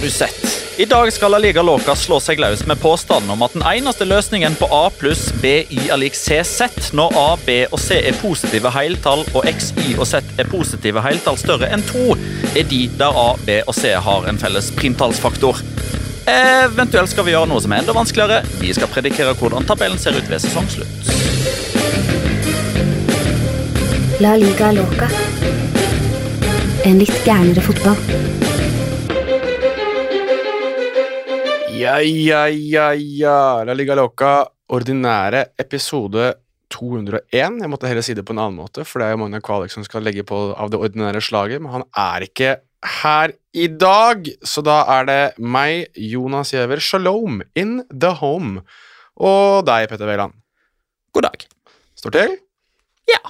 Har du sett? I dag skal La Liga Loca slå seg løs med påstanden om at den eneste løsningen på A pluss BI er lik CZ når A, B og C er positive heltall og X, Y og Z er positive heltall større enn 2, er de der A, B og C har en felles primtallsfaktor. Eventuelt skal vi gjøre noe som er enda vanskeligere. Vi skal predikere hvordan tabellen ser ut ved sesongslutt. La liga loca. En litt gærnere fotball. Ja, ja, ja, ja. La Liga Loca, ordinære episode 201. Jeg måtte heller si det på en annen måte, for det er jo Magna Kvalik som skal legge på av det ordinære slaget, men han er ikke her i dag. Så da er det meg, Jonas Giæver, Shalom, in the home, og deg, Petter Wæland. God dag. Står til? Ja.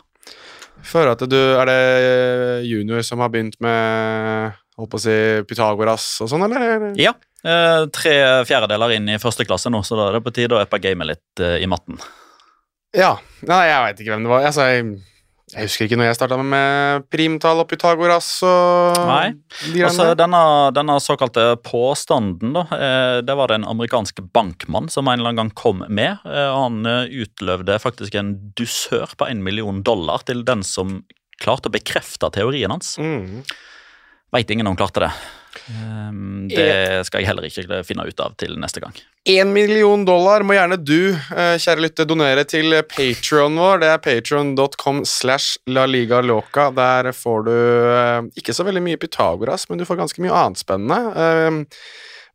Føler at du er det junior som har begynt med holdt på å si Pythagoras og sånn, eller? Ja. Eh, tre fjerdedeler inn i første klasse nå, så da er det på tide å uppe gamet litt eh, i matten. Ja. Nei, jeg veit ikke hvem det var. Altså, jeg, jeg husker ikke når jeg starta med primtall og Pythagoras og Nei. de Altså, denne, denne såkalte påstanden, da, eh, det var det en amerikansk bankmann som en eller annen gang kom med. Han utløvde faktisk en dusør på en million dollar til den som klarte å bekrefte teorien hans. Mm. Veit ingen om klarte det. Um, det skal jeg heller ikke finne ut av til neste gang. Én million dollar må gjerne du, eh, kjære lytter, donere til Patreon vår. Det er patreon.com slash laligaloca. Der får du eh, ikke så veldig mye Pythagoras, men du får ganske mye annet spennende.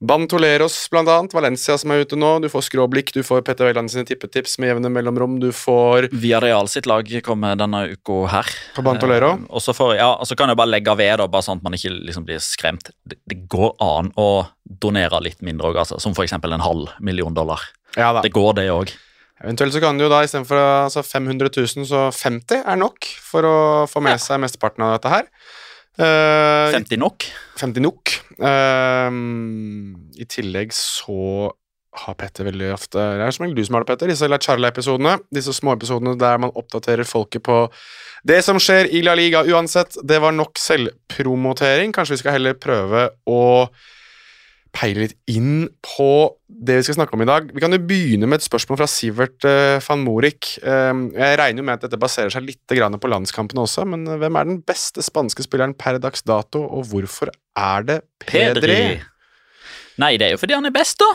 Bantoleros, blant annet. Valencia som er ute nå. Du får skråblikk, du får Petter Wæland sine tippetips med jevne mellomrom. Du får Via Real sitt lag kommer denne uka her. På Bantolero? Eh, og så får- ja, kan jeg bare legge ved, da, bare sånn at man ikke liksom blir skremt. Det, det går an å donere litt mindre òg, altså, som f.eks. en halv million dollar. Ja da. Det går, det òg. Eventuelt så kan du jo da istedenfor altså 500 000, så 50 er nok for å få med seg mesteparten av dette her. Eh, 50 nok. 50 nok. Uh, I tillegg så har Petter veldig ofte Det er som regel du som har det, Petter. Disse La Charla-episodene. Disse småepisodene der man oppdaterer folket på det som skjer i La Liga uansett. Det var nok selvpromotering. Kanskje vi skal heller prøve å peile litt inn på det vi skal snakke om i dag. Vi kan jo begynne med et spørsmål fra Sivert uh, van Morik. Ehm, jeg regner jo med at dette baserer seg litt på landskampene også, men eh, hvem er den beste spanske spilleren per dags dato, og hvorfor er det Pedri? Pedri. Nei, det er jo fordi han er best, da.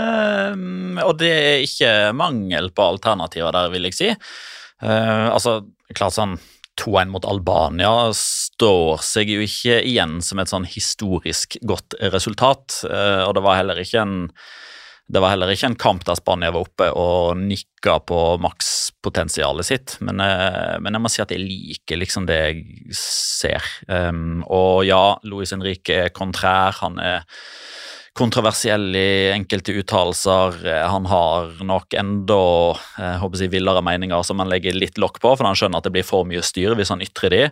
Ehm, og det er ikke mangel på alternativer der, vil jeg si. Eh, altså, klart sånn 2-1 mot Albania står seg jo ikke igjen som et sånn historisk godt resultat. eh, og det var heller ikke en det var heller ikke en kamp der Spania var oppe og nikka på makspotensialet sitt, men, eh, men jeg må si at jeg liker liksom det jeg ser. Um, og ja, Luis Henrique er kontrær, han er kontroversiell i enkelte uttalelser. Eh, Han har nok enda jeg håper jeg, villere meninger som han legger litt lokk på, for han skjønner at det blir for mye styr hvis han ytrer de.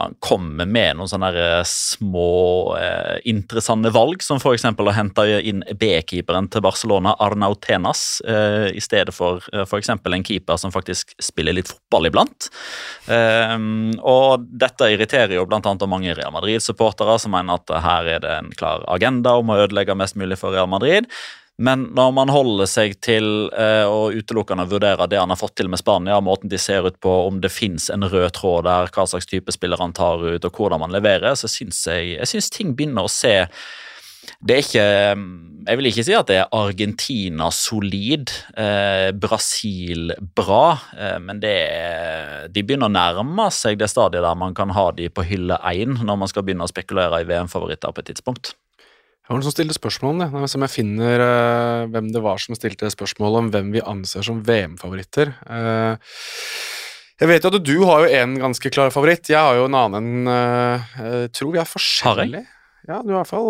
Han kommer med noen sånne eh, små eh, interessante valg, som f.eks. å hente inn B-keeperen til Barcelona, Arnau Tenas, eh, i stedet for eh, f.eks. en keeper som faktisk spiller litt fotball iblant. Eh, og dette irriterer jo bl.a. mange Real Madrid-supportere som mener at her er det en klar agenda om å ødelegge mest mulig for Real Madrid. Men når man holder seg til eh, å utelukkende vurdere det han har fått til med Spania, måten de ser ut på, om det fins en rød tråd der, hva slags type spiller han tar ut, og hvordan man leverer, så syns jeg, jeg synes ting begynner å se det er ikke Jeg vil ikke si at det er Argentina solid, eh, Brasil bra, eh, men det er, de begynner å nærme seg det stadiet der man kan ha de på hylle én når man skal begynne å spekulere i VM-favoritter på et tidspunkt. Det var noen som stilte spørsmål om det. Nå jeg om jeg finner uh, hvem det var som stilte spørsmål om hvem vi anser som VM-favoritter. Uh, jeg vet jo at du har jo en ganske klar favoritt. Jeg har jo en annen uh, Jeg tror vi er forskjellige. Ja, du har i hvert fall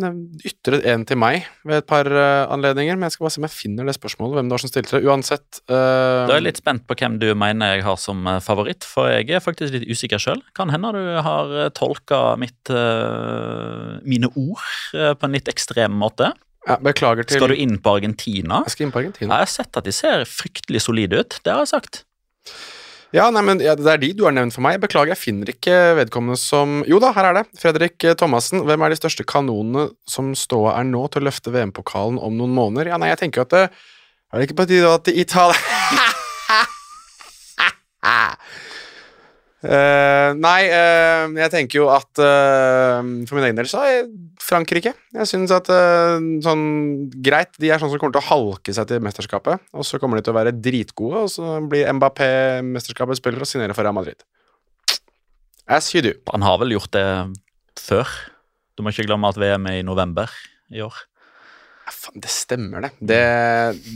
uh, ytret en til meg ved et par eh, anledninger, men jeg skal bare se om jeg finner det spørsmålet. hvem det var som stilte det. Uansett uh... Da er jeg litt spent på hvem du mener jeg har som eh, favoritt, for jeg er faktisk litt usikker sjøl. Kan hende du har eh, tolka mitt, uh, mine ord eh, på en litt ekstrem måte. ja, Beklager til Skal du inn på Argentina? Jeg skal inn på Argentina. Ja, jeg har sett at de ser fryktelig solide ut. Det har jeg sagt. Ja, nei, men ja, Det er de du har nevnt for meg. Beklager, jeg finner ikke vedkommende som Jo da, her er det. Fredrik eh, Thomassen. Hvem er de største kanonene som ståa er nå til å løfte VM-pokalen om noen måneder? Ja, nei, jeg tenker at det Er det ikke på tide at Italia Eh, nei, uh, jeg tenker jo at uh, for min egen del så er Frankrike. Jeg syns at sånn Greit, de er sånn som kommer til å halke seg til mesterskapet, og så kommer de til å være dritgode, og så blir Mbappé mesterskapets spiller og signerer for Real Madrid. As you do. Han har vel gjort det før. Du må ikke glemme at VM er i november i år. Ja, faen, det stemmer, det. Det,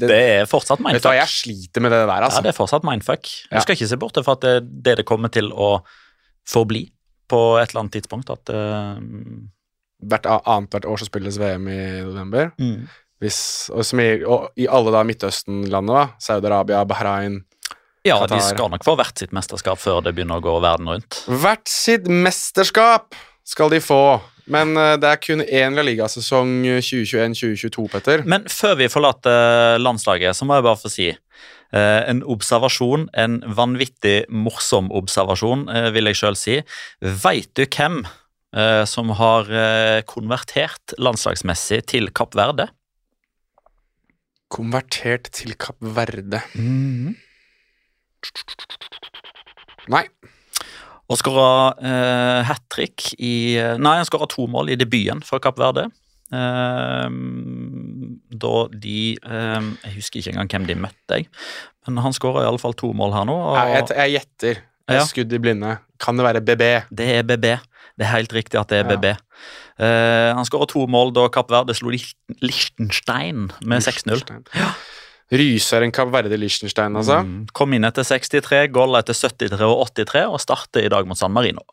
det, Det er fortsatt mindfuck. Vet du hva, jeg sliter med det der, Ja, altså. det er fortsatt mindfuck. Ja. Du skal ikke se bort fra at det er det det kommer til å forbli på et eller annet tidspunkt. At uh, Hvert annethvert år så spilles VM i november. mm. Hvis, og, som i, og i alle da Midtøsten-landene. Saudi-Arabia, Bahrain Ja, Qatar. de skal nok få hvert sitt mesterskap før det begynner å gå verden rundt. Hvert sitt mesterskap skal de få. Men eh, det er kun én La Liga-sesong 2021-2022, Petter. Men før vi forlater landslaget, så må jeg bare få si eh, en observasjon, en vanvittig morsom observasjon, eh, vil jeg sjøl si. Veit du hvem eh, som har eh, konvertert landslagsmessig til Kapp Verde? Konvertert til Kapp Verde. Nei. Og skåra eh, hat trick i Nei, han skåra to mål i debuten for Kapp Verde. Eh, da de eh, Jeg husker ikke engang hvem de møtte, jeg. Men han skåra iallfall to mål her nå. Og Jeg, jeg, gjetter. Jeg Ja. skudd i blinde. Kan det være BB? det er BB. Det er helt riktig at det er Ja. BB. Eh, han skåra to mål da Kapp Verde slo Lichtenstein Liechtenstein med 6-0. Liechtenstein. Ryseren Kapp Verde Liechtenstein, altså. Mm. Kom inn etter 63, goal etter 73 og 83, og starter i dag mot San Marino.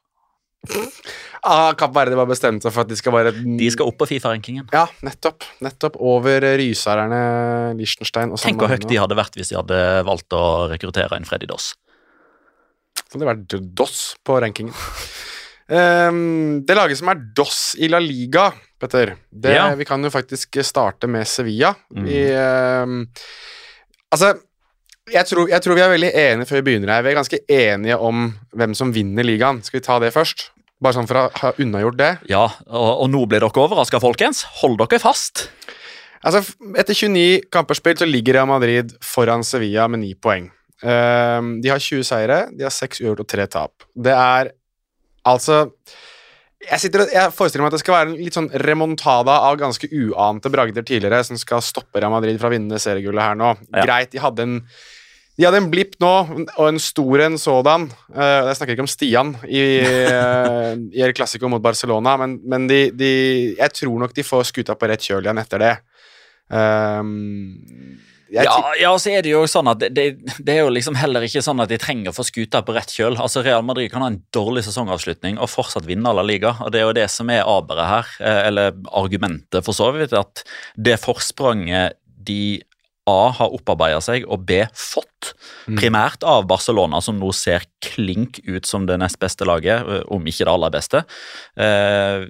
Ah, Kapp Verde var bestemt seg for at de skal bare De skal opp på Fifa-rankingen. Ja, nettopp. Nettopp over ryserne Liechtenstein og San Tenk hvor høyt de hadde vært hvis de hadde valgt å rekruttere en Freddy Doss. Så det hadde vært Doss på rankingen. Ehm, det laget som er DOS i La Liga, Petter det, Ja. Vi kan jo faktisk starte med Sevilla. Mm. Vi um, Altså, jeg tror, jeg tror vi er veldig enige før vi begynner her. Vi er ganske enige om hvem som vinner ligaen. Skal vi ta det først? Bare sånn for å ha unnagjort det. Ja, og, og nå blir dere overraska, folkens. Hold dere fast. Altså, Etter 29 kamper spilt så ligger Real Madrid foran Sevilla med 9 poeng. Um, de har 20 seire, de har 6 uavgjort og 3 tap. Det er altså jeg, sitter, jeg forestiller meg at det skal være en litt sånn remontada av ganske uante bragder tidligere, som skal stoppe Real Madrid fra å vinne seriegullet her nå. Ja. Greit, de hadde en de hadde en blipp nå, og en stor en sådan. Uh, jeg snakker ikke om Stian i, uh, i El Clásico mot Barcelona, men, men de, de, jeg tror nok de får skuta på rett kjøl igjen etter det. Um, Ja, ja, så er det jo sånn at det, det, det er jo liksom heller ikke sånn at de trenger å få skuta på rett kjøl. Altså Real Madrid kan ha en dårlig sesongavslutning og fortsatt vinne La Liga. og Det er jo det som er aberet her, eh, eller argumentet for så vidt, at det forspranget de A har opparbeida seg, og B fått, primært av Barcelona, som nå ser klink ut som det nest beste laget, eh, om ikke det aller beste. Eh,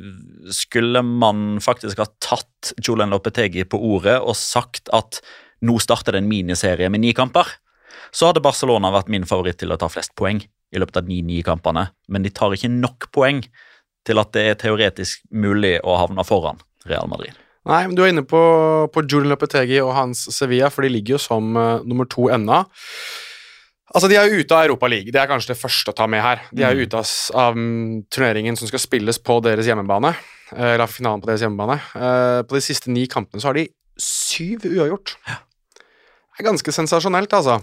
skulle man faktisk ha tatt Julian Lopetegi på ordet og sagt at nå starter det en miniserie med ni kamper, så hadde Barcelona vært min favoritt til å ta flest poeng i løpet av de ni kampene, men de tar ikke nok poeng til at det er teoretisk mulig å havne foran Real Madrid. Nei, men du er inne på, på Julian Lopetegi og hans Sevilla, for de ligger jo som uh, nummer to ennå. Altså, De er jo ute av Europa League, det er kanskje det første å ta med her. De er jo ute av, av mm, turneringen som skal spilles på deres hjemmebane. eh, Eller finalen på deres hjemmebane. Eh, På de siste ni kampene så har de syv uavgjort. Det er ganske sensasjonelt, altså.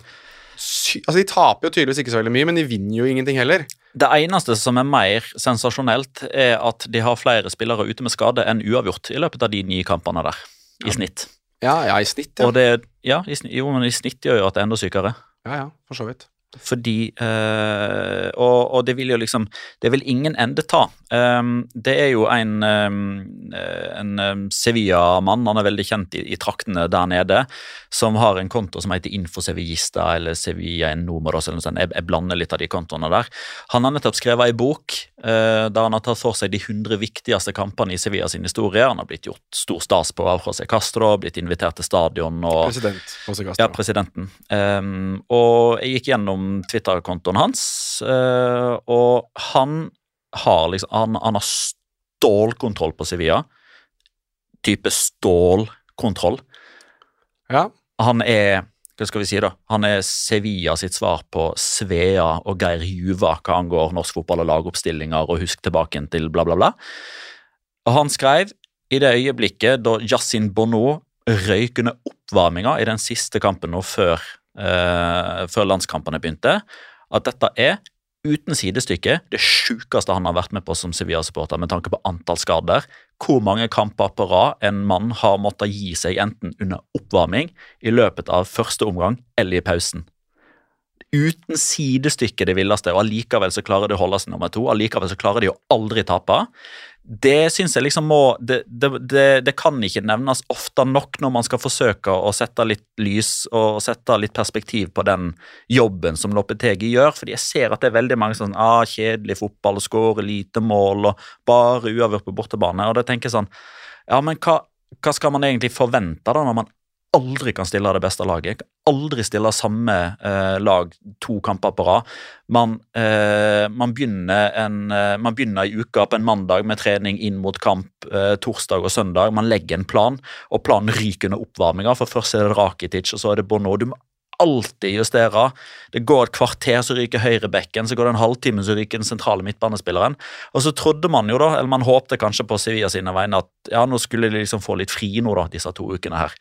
Sy altså. De taper jo tydeligvis ikke så veldig mye, men de vinner jo ingenting heller. Det eneste som er mer sensasjonelt, er at de har flere spillere ute med skade enn uavgjort i løpet av de ni kampene der, i snitt. Ja, ja, i snitt, ja. Det, ja, i, snitt- jo, men i snitt gjør jo at det er enda sykere. Ja, ja, for så vidt. Fordi eh, og, og det vil jo liksom Det vil ingen ende ta. Um, det er jo en, um, en um, Sevilla-mann, han er veldig kjent i, i traktene der nede, som har en konto som heter Infosevillista eller Sevilla Nomoros eller noe sånt. Jeg, jeg blander litt av de kontoene der. Han har nettopp skrevet ei bok uh, der han har tatt for seg de 100 viktigste kampene i Sevilla sin historie. Han har blitt gjort stor stas på av José Castro, blitt invitert til stadion og President José Castro. ja, presidenten. Um, og jeg gikk gjennom Twitter-kontoen hans, uh, og han har liksom Han, han har stålkontroll på Sevilla. Type stålkontroll. Ja. Han er hva skal vi si da? Han er Sevilla sitt svar på Svea og Geir Juva hva angår norsk fotball og lagoppstillinger og husk tilbake til bla, bla, bla. Og han skrev i det øyeblikket da Yassin Bono røyk under oppvarminga i den siste kampen nå før, eh, før landskampene begynte, at dette er uten sidestykke det sjukeste han har vært med på som Sevilla-supporter med tanke på antall skader. Hvor mange kamper på rad en mann har måttet gi seg enten under oppvarming, i løpet av første omgang eller i pausen. Uten sidestykke det villeste, og allikevel så klarer de å holde seg nummer to. Allikevel så klarer de å aldri tape. Det syns jeg liksom må det, det, det, det kan ikke nevnes ofte nok når man skal forsøke å sette litt lys og sette litt perspektiv på den jobben som Lopetegi gjør. fordi jeg ser at det er veldig mange sånn ah, kjedelig fotball, skåre lite mål og bare uavgjort på bortebane. Og da tenker jeg sånn Ja, men hva, hva skal man egentlig forvente da når man aldri kan stille det beste laget. Aldri stille samme eh, lag to kamper på rad. Man, eh, man, begynner en, eh, man begynner i uka på en mandag med trening inn mot kamp eh, torsdag og søndag. Man legger en plan, og planen ryker under oppvarminga. For først er det Rakitic, og så er det Bono. Du må alltid justere. Det går et kvarter, så ryker høyrebekken. Så går det en halvtime, så ryker den sentrale midtbanespilleren. Og så trodde man jo da, eller man håpte kanskje på Sevilla sine vegne at ja, nå skulle de liksom få litt fri nå da, disse to ukene her.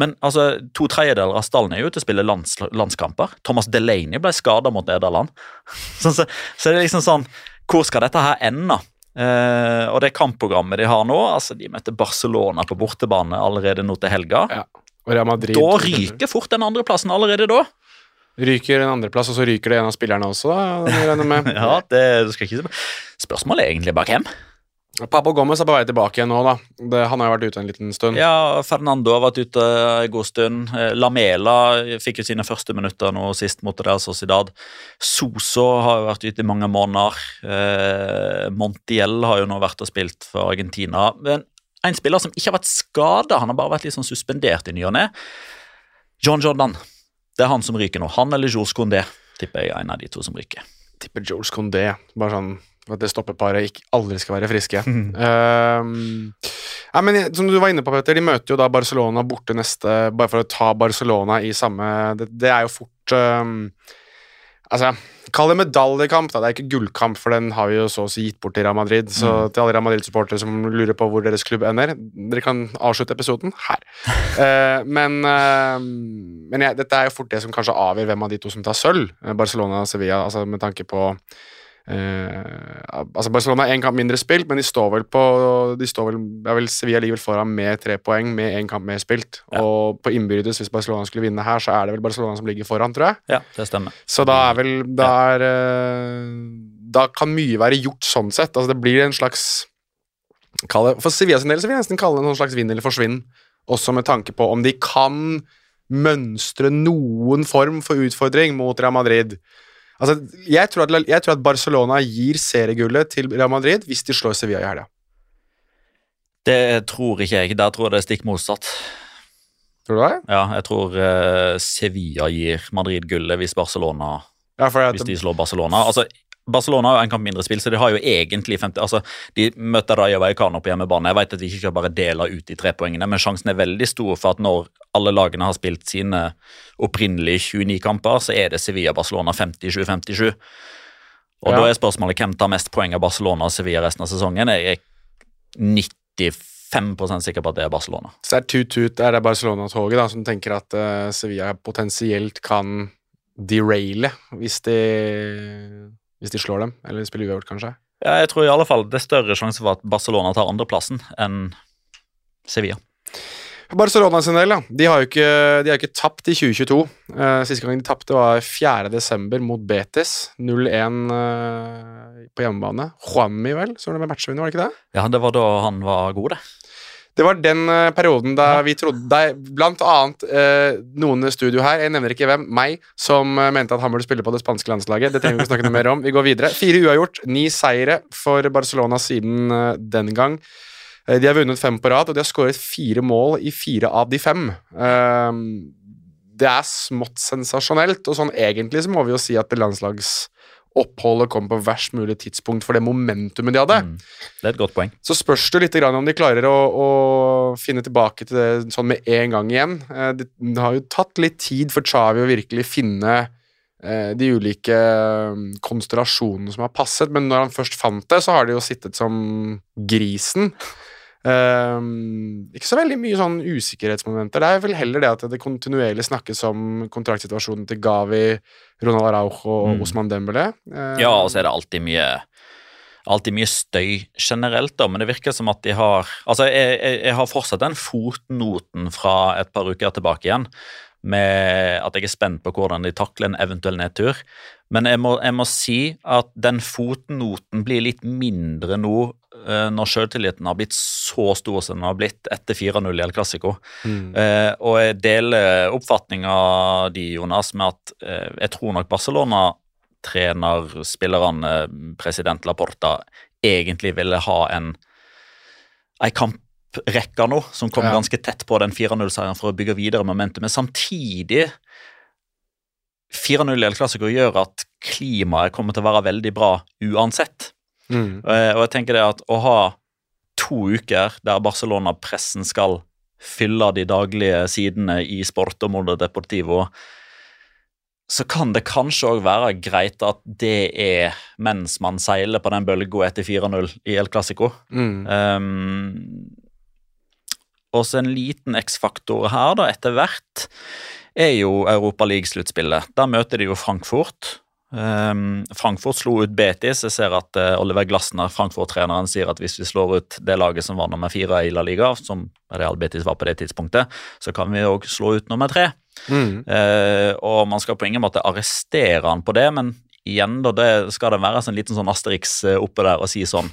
Men altså, to tredjedeler av stallen er jo ute og spiller lands, landskamper. Thomas Delaney ble skada mot Nederland. Så, så, så det er liksom sånn Hvor skal dette her ende? Uh, og det kampprogrammet de har nå, altså de møter Barcelona på bortebane allerede nå til helga. Ja. Og Real Madrid Da ryker fort den andreplassen allerede da. Ryker en andreplass, og så ryker det en av spillerne også, da. Ja, det skal ikke Spørsmålet er egentlig bare hvem. Papo Gomez er på vei tilbake igjen nå, da. Det, han har jo vært ute en liten stund. Ja, Fernando har vært ute en god stund. Eh, Lamela fikk jo sine første minutter nå sist mot Real Sociedad. Soso har jo vært ute i mange måneder. Eh, Montiel har jo nå vært og spilt for Argentina. Men en spiller som ikke har vært skada, han har bare vært litt sånn suspendert i ny og ne. John Jordan. Det er han som ryker nå. Han eller Jules Condé, tipper jeg er en av de to som ryker. Tipper Jules Condé. Bare sånn at det stoppeparet ikke aldri skal være friske. Ehm, ja, men som du var inne på, Petter, de møter jo da Barcelona borte neste Bare for å ta Barcelona i samme Det, det er jo fort ehm, Altså, Kall det medaljekamp. da, Det er ikke gullkamp, for den har vi jo så å si gitt bort til Real Madrid. Så Mm. til alle Real Madrid-supportere som lurer på hvor deres klubb ender, dere kan avslutte episoden her. uh, men uh, men ja, dette er jo fort det som kanskje avgjør hvem av de to som tar sølv. Eh, Barcelona og Sevilla, altså med tanke på altså Barcelona har én kamp mindre spilt, men de står vel på de står vel, vel Sevilla ligger vel foran med tre poeng med én kamp mer spilt. Og på innbyrdes, hvis Barcelona skulle vinne her, så er det vel Barcelona som ligger foran, tror jeg. Ja, det stemmer. Så da er vel Da, er, eh, da kan mye være gjort sånn sett. Altså det blir en slags kall For Sevilla sin del så vil jeg nesten kalle det en slags vinn eller forsvinn. Også med tanke på om de kan mønstre noen form for utfordring mot Real Madrid. Altså, jeg, tror at, jeg tror at Barcelona gir seriegullet til Real Madrid hvis de slår Sevilla i helga. Det tror ikke jeg. Der tror jeg det er stikk motsatt. Tror du det? Ja, jeg tror uh, Sevilla gir Madrid gullet hvis Barcelona Ja, hvis de slår Barcelona. Altså, Barcelona har jo en kamp mindre spill, så de har jo egentlig 50 altså, De møter Raja Vallecano på hjemmebane. Jeg vet at de ikke bare deler ut de tre poengene, men sjansen er veldig stor for at når alle lagene har spilt sine opprinnelige 29 kamper, så er det Sevilla-Barcelona 57-57. Og Ja. da er spørsmålet hvem tar mest poeng av Barcelona og Sevilla resten av sesongen. Jeg er 95% sikker på at det er Barcelona. så det er tut-tut er det Barcelona-toget da, som tenker at uh, Sevilla potensielt kan deraile hvis de, hvis de slår dem, eller spiller uavgjort, kanskje. Ja, jeg tror i alle fall det er større sjanse for at Barcelona tar andreplassen enn Sevilla. Barcelona sin del, ja. De har jo ikke, de har ikke tapt i 2022. Uh, Siste gang de tapte, var 4. desember mot Betis. 0-1 uh, på hjemmebane. Juanmi, vel, det med matchvinner, var det ikke det? Ja, det var da han var god, det. Det var den eh, perioden da vi trodde da, Blant annet eh, noen i studio her, jeg nevner ikke hvem, meg, som eh, mente at han burde spille på det spanske landslaget. Det trenger vi ikke snakke noe mer om. Vi går videre. Fire uavgjort, ni seire for Barcelona siden eh, den gang. De har vunnet fem på rad, og de har skåret fire mål i fire av de fem. Eh, det er smått sensasjonelt, og sånn egentlig så må vi jo si at det landslagsoppholdet kom på verst mulig tidspunkt for det momentumet de hadde. Mm. Det er et godt poeng. Så spørs det litt grann om de klarer å, å finne tilbake til det sånn med en gang igjen. Eh, Det, har jo tatt litt tid for Xavi å virkelig finne eh, de ulike eh, konstellasjonene som har passet, men når han først fant det, så har det jo sittet som grisen. Eh, ikke så veldig mye sånn usikkerhetsmomenter. Det er vel heller det at det kontinuerlig snakkes om kontraktsituasjonen til Gavi, Ronald Araujo og Mm. Osman Dembélé. Um, Ja, og så er det alltid mye Alltid mye støy generelt, da, men det virker som at de har Altså, jeg, jeg, jeg har fortsatt den fotnoten fra et par uker tilbake igjen, med at jeg er spent på hvordan de takler en eventuell nedtur. Men jeg må, jeg må si at den fotnoten blir litt mindre nå når sjøltilliten har blitt så stor som den har blitt etter 4-0 i El Clásico. mm. Eh, og jeg deler oppfatninga di, Jonas, med at eh, jeg tror nok Barcelona trener, spillerne, president Laporta, egentlig ville ha en en kamprekke nå, som kom Ja. ganske tett på den 4-0-seieren for å bygge videre momentum. Men samtidig 4-0 i El Clásico gjør at klimaet kommer til å være veldig bra uansett. Mm. Eh, Og jeg tenker det at å ha to uker der Barcelona-pressen skal fylle de daglige sidene i Sport og Mondo Deportivo, så kan det kanskje òg være greit at det er mens man seiler på den bølga etter 4-0 i El Clásico. Mm. Um, og så en liten X-faktor her, da, etter hvert, er jo Europaliga-sluttspillet. Der møter de jo Frankfurt. Um, Frankfurt slo ut Betis. Jeg ser at eh, Oliver Glasner, Frankfurt-treneren, sier at hvis vi slår ut det laget som var nummer fire i La Liga, som Real Betis var på det tidspunktet, så kan vi òg slå ut nummer tre. Mm. Eh, og man skal på ingen måte arrestere han på det, men igjen da, det skal det være en liten sånn Asterix eh, oppe der og si sånn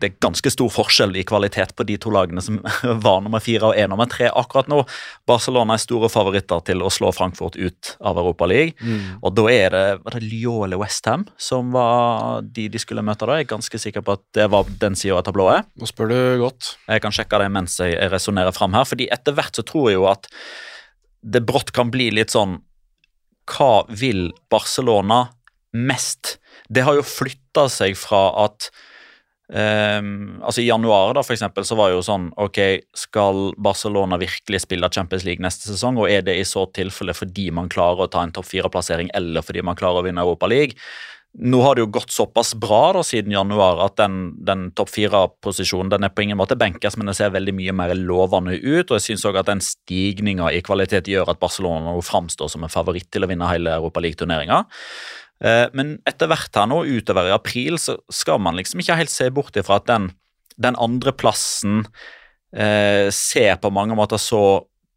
det er ganske stor forskjell i kvalitet på de to lagene som var nummer fire og er nummer tre akkurat nå. Barcelona er store favoritter til å slå Frankfurt ut av Europaligaen. Mm. Og da er det, var det Lyon eller Westham som var de de skulle møte da. Jeg er ganske sikker på at det var den sida av tablået. Nå spør du godt. Jeg kan sjekke det mens jeg resonnerer fram her, fordi etter hvert så tror jeg jo at det brått kan bli litt sånn Hva vil Barcelona mest? Det har jo flytta seg fra at Ehm, altså I januar da for eksempel, så var jo sånn Ok, skal Barcelona virkelig spille Champions League neste sesong? Og er det i så tilfelle fordi man klarer å ta en topp fire-plassering eller fordi man klarer å vinne Europa League? Nå har det jo gått såpass bra da siden januar at den, den topp fire-posisjonen den er på ingen måte benkes, men det ser veldig mye mer lovende ut. og jeg synes også at Den stigninga i kvalitet gjør at Barcelona nå framstår som en favoritt til å vinne hele Europa League-turneringa. Eh, men etter hvert her nå, utover i april, så skal man liksom ikke helt se bort ifra at den, den andreplassen eh, ser på mange måter så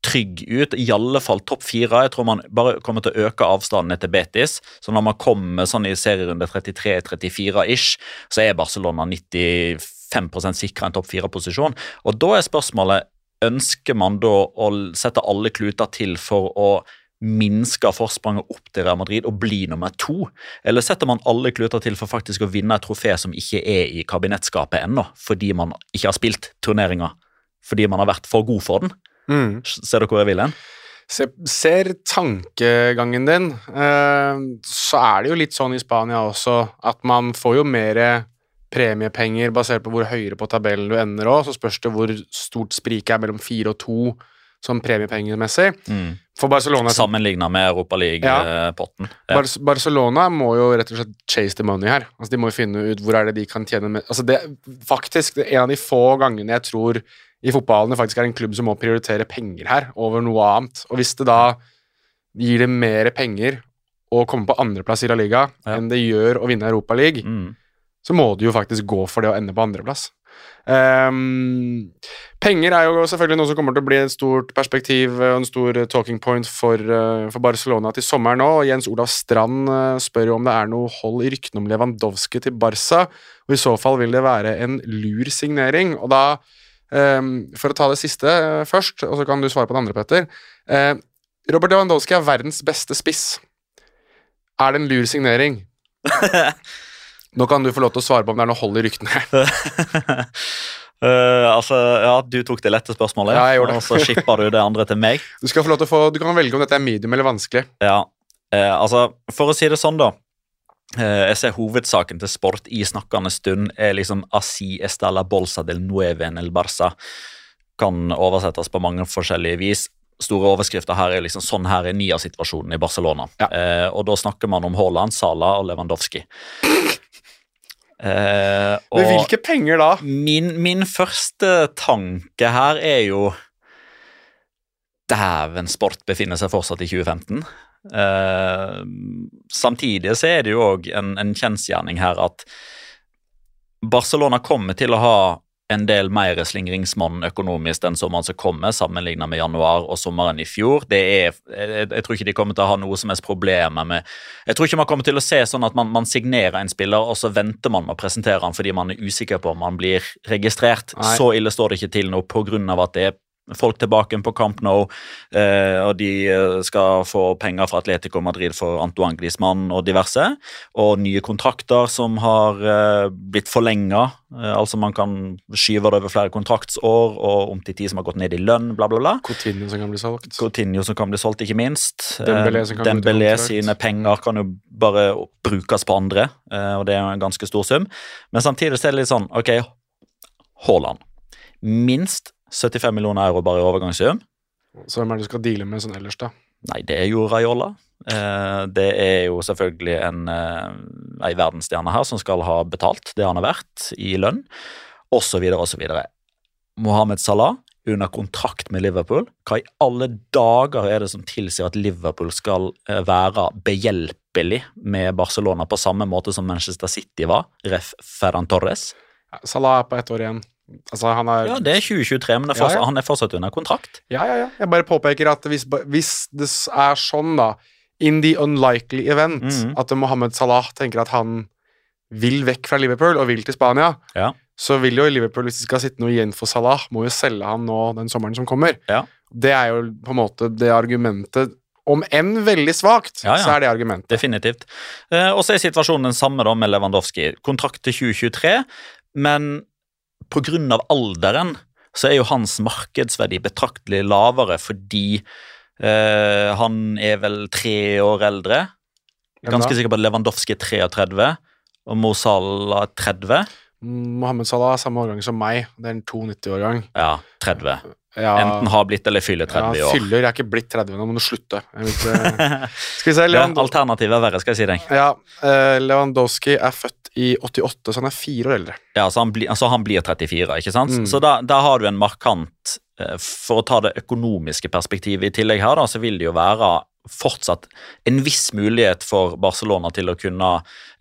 trygg ut. I alle fall topp fire. Jeg tror man bare kommer til å øke avstandene til Betis. Så når man kommer sånn i serierunde 33-34-ish, så er Barcelona 95% sikra en topp fire-posisjon. Og da er spørsmålet ønsker man da å sette alle kluter til for å minske forspranget opp til Real Madrid og bli nummer to? Eller setter man alle kluter til for faktisk å vinne et trofé som ikke er i kabinettskapet ennå, fordi man ikke har spilt turneringa? Fordi man har vært for god for den? Mm. Ser dere hvor jeg vil hen? Se, ser tankegangen din. Eh, så er det jo litt sånn i Spania også at man får jo mer premiepenger basert på hvor høyere på tabellen du ender òg. Så spørs det hvor stort spriket er mellom fire og to sånn premiepengemessig. Mm. For Barcelona Sammenligna med Europaliga-potten. Ja. Bar Barcelona må jo rett og slett chase the money her. Altså De må jo finne ut hvor er det de kan tjene med altså det, Faktisk, det er en av de få gangene jeg tror i fotballen det faktisk er en klubb som må prioritere penger her over noe annet. Og hvis det da gir det mer penger å komme på andreplass i La Liga ja. enn det gjør å vinne Europa League, mm. så må du jo faktisk gå for det å ende på andreplass. Um, penger er jo selvfølgelig noe som kommer til å bli et stort perspektiv og en stor talking point for, uh, for Barcelona til sommeren nå. Jens Olav Strand uh, spør jo om det er noe hold i ryktene om Lewandowski til Barca, og i så fall vil det være en lur signering. Og da Um, for å ta det siste uh, først, og så kan du svare på det andre, Petter. Uh, Robert Lewandowski er verdens beste spiss. Er det en lur signering? Nå kan du få lov til å svare på om det er noe hold i ryktene. Uh, altså, ja, Du tok det lette spørsmålet, ja, jeg det. og så skipper du det andre til meg. Du skal få lov til å få, du kan velge om dette er medium eller vanskelig. Ja, uh, altså, For å si det sånn, da. Uh, jeg ser hovedsaken til sport i snakkende stund er liksom Asi estala bolsa del nueve en el Barça. Kan oversettes på mange forskjellige vis. Store overskrifter her er liksom sånn her er Nia-situasjonen i Barcelona. Ja. og da snakker man om Haaland, Salah og Lewandowski. Uh, Men hvilke penger da? Min, min, første tanke her er jo Dæven, sport befinner seg fortsatt i 2015. Uh, eh, samtidig så er det jo òg en, en kjensgjerning her at Barcelona kommer til å ha en del mer slingringsmonn økonomisk den sommeren som kommer, sammenlignet med januar og sommeren i fjor. Det er, jeg, jeg, tror ikke de kommer til å ha noe som helst problemer med Jeg tror ikke man kommer til å se sånn at man, man signerer en spiller, og så venter man med å presentere han fordi man er usikker på om han blir registrert. Nei. Så ille står det ikke til nå pga. at det er folk tilbake på Camp Nou, eh, og de eh, skal få penger fra Atletico Madrid for Antoine Griezmann og diverse. Og nye kontrakter som har eh, blitt forlenga. Altså man kan skyve det over flere kontraktsår og om til tid som har gått ned i lønn, bla, bla, bla. Coutinho som kan bli solgt. Coutinho som kan bli solgt, ikke minst. Dembélé, som kan Dembélé sine penger kan jo bare brukes på andre, eh, og det er jo en ganske stor sum. Men samtidig så er det litt sånn, ok, Haaland. Minst 75 millioner euro bare i overgangssum. Så hvem er det du skal deale med sånn ellers, da? Nei, det er jo Raiola. Eh, det er jo selvfølgelig en, eh, ei verdensstjerne her som skal ha betalt det han har vært i lønn, osv., osv. Mohammed Salah under kontrakt med Liverpool. Hva i alle dager er det som tilsier at Liverpool skal eh, være behjelpelig med Barcelona på samme måte som Manchester City var? Ref. Ferran Torres. Salah er på ett år igjen. Altså, han er Ja, det er 2023, men er fortsatt, ja, ja. han er fortsatt under kontrakt. Ja, ja, ja. Jeg bare påpeker at hvis, hvis det er sånn, da, in the unlikely event, mm. at Mohammed Salah tenker at han vil vekk fra Liverpool og vil til Spania, ja. så vil jo Liverpool, hvis de skal sitte noe igjen for Salah, må jo selge han nå den sommeren som kommer. Ja. Det er jo på en måte det argumentet om enn veldig svakt, ja, ja. så er det argumentet. Definitivt. Eh, og så er situasjonen den samme da med Lewandowski. Kontrakt til 2023, men pga. alderen så er jo hans markedsverdi betraktelig lavere fordi eh, han er vel tre år eldre. Ganske sikker på at Lewandowski er 33 og Mo Salah er 30. Mohammed Salah er samme årgang som meg. Det er en 92-årgang. Ja, 30. Ja, Enten har blitt eller fyller 30 ja, år. fyller. Jeg er ikke blitt 30 nå, må du slutte. Skal vi se, Levan... Alternativet er verre, skal jeg si deg. Ja, eh, Lewandowski er født i 88, så han er fire år eldre. Ja, så han, bli, altså han blir 34, ikke sant? Mm. Så da, da har du en markant eh, For å ta det økonomiske perspektivet i tillegg her, da, så vil det jo være fortsatt en viss mulighet for Barcelona til å kunne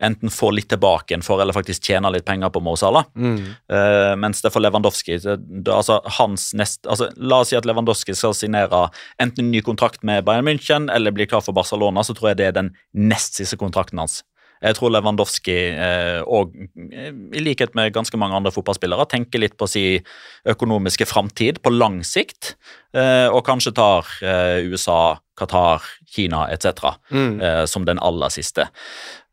enten få litt tilbake igjen for, eller faktisk tjene litt penger på Mo Salah. Mm. Uh, mens det for Lewandowski det, det, altså hans nest, altså La oss si at Lewandowski skal signere enten en ny kontrakt med Bayern München eller bli klar for Barcelona, så tror jeg det er den nest siste kontrakten hans. Jeg tror Lewandowski, eh, og eh, i likhet med ganske mange andre fotballspillere, tenker litt på sin økonomiske framtid på lang sikt, eh, og kanskje tar USA, Qatar, Kina etc. Mm. som den aller siste.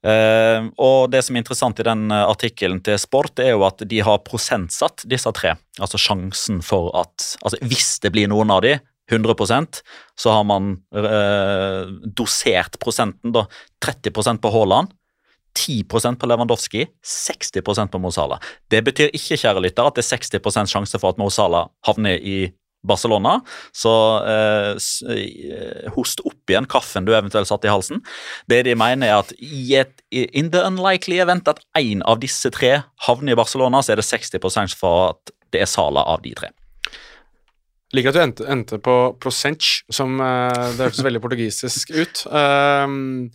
Uh, og Det som er interessant i den artikkelen til Sport, er jo at de har prosentsatt disse tre. Altså sjansen for at altså Hvis det blir noen av de, 100% så har man uh, dosert prosenten. da 30% på Haaland, 10% på Lewandowski, 60% på Mo Salah. Det betyr ikke kjære lytter, at det er 60 sjanse for at Mo Salah havner i Barcelona, så eh, eh, host opp igjen kaffen du eventuelt satt i halsen. Det de mener er at i et, in the unlikely event at én av disse tre havner i Barcelona, så er det 60 sjanse for at det er Salah av de tre. Liker at du endte, endte på prosent, som eh, det hørtes veldig portugisisk ut. Ehm,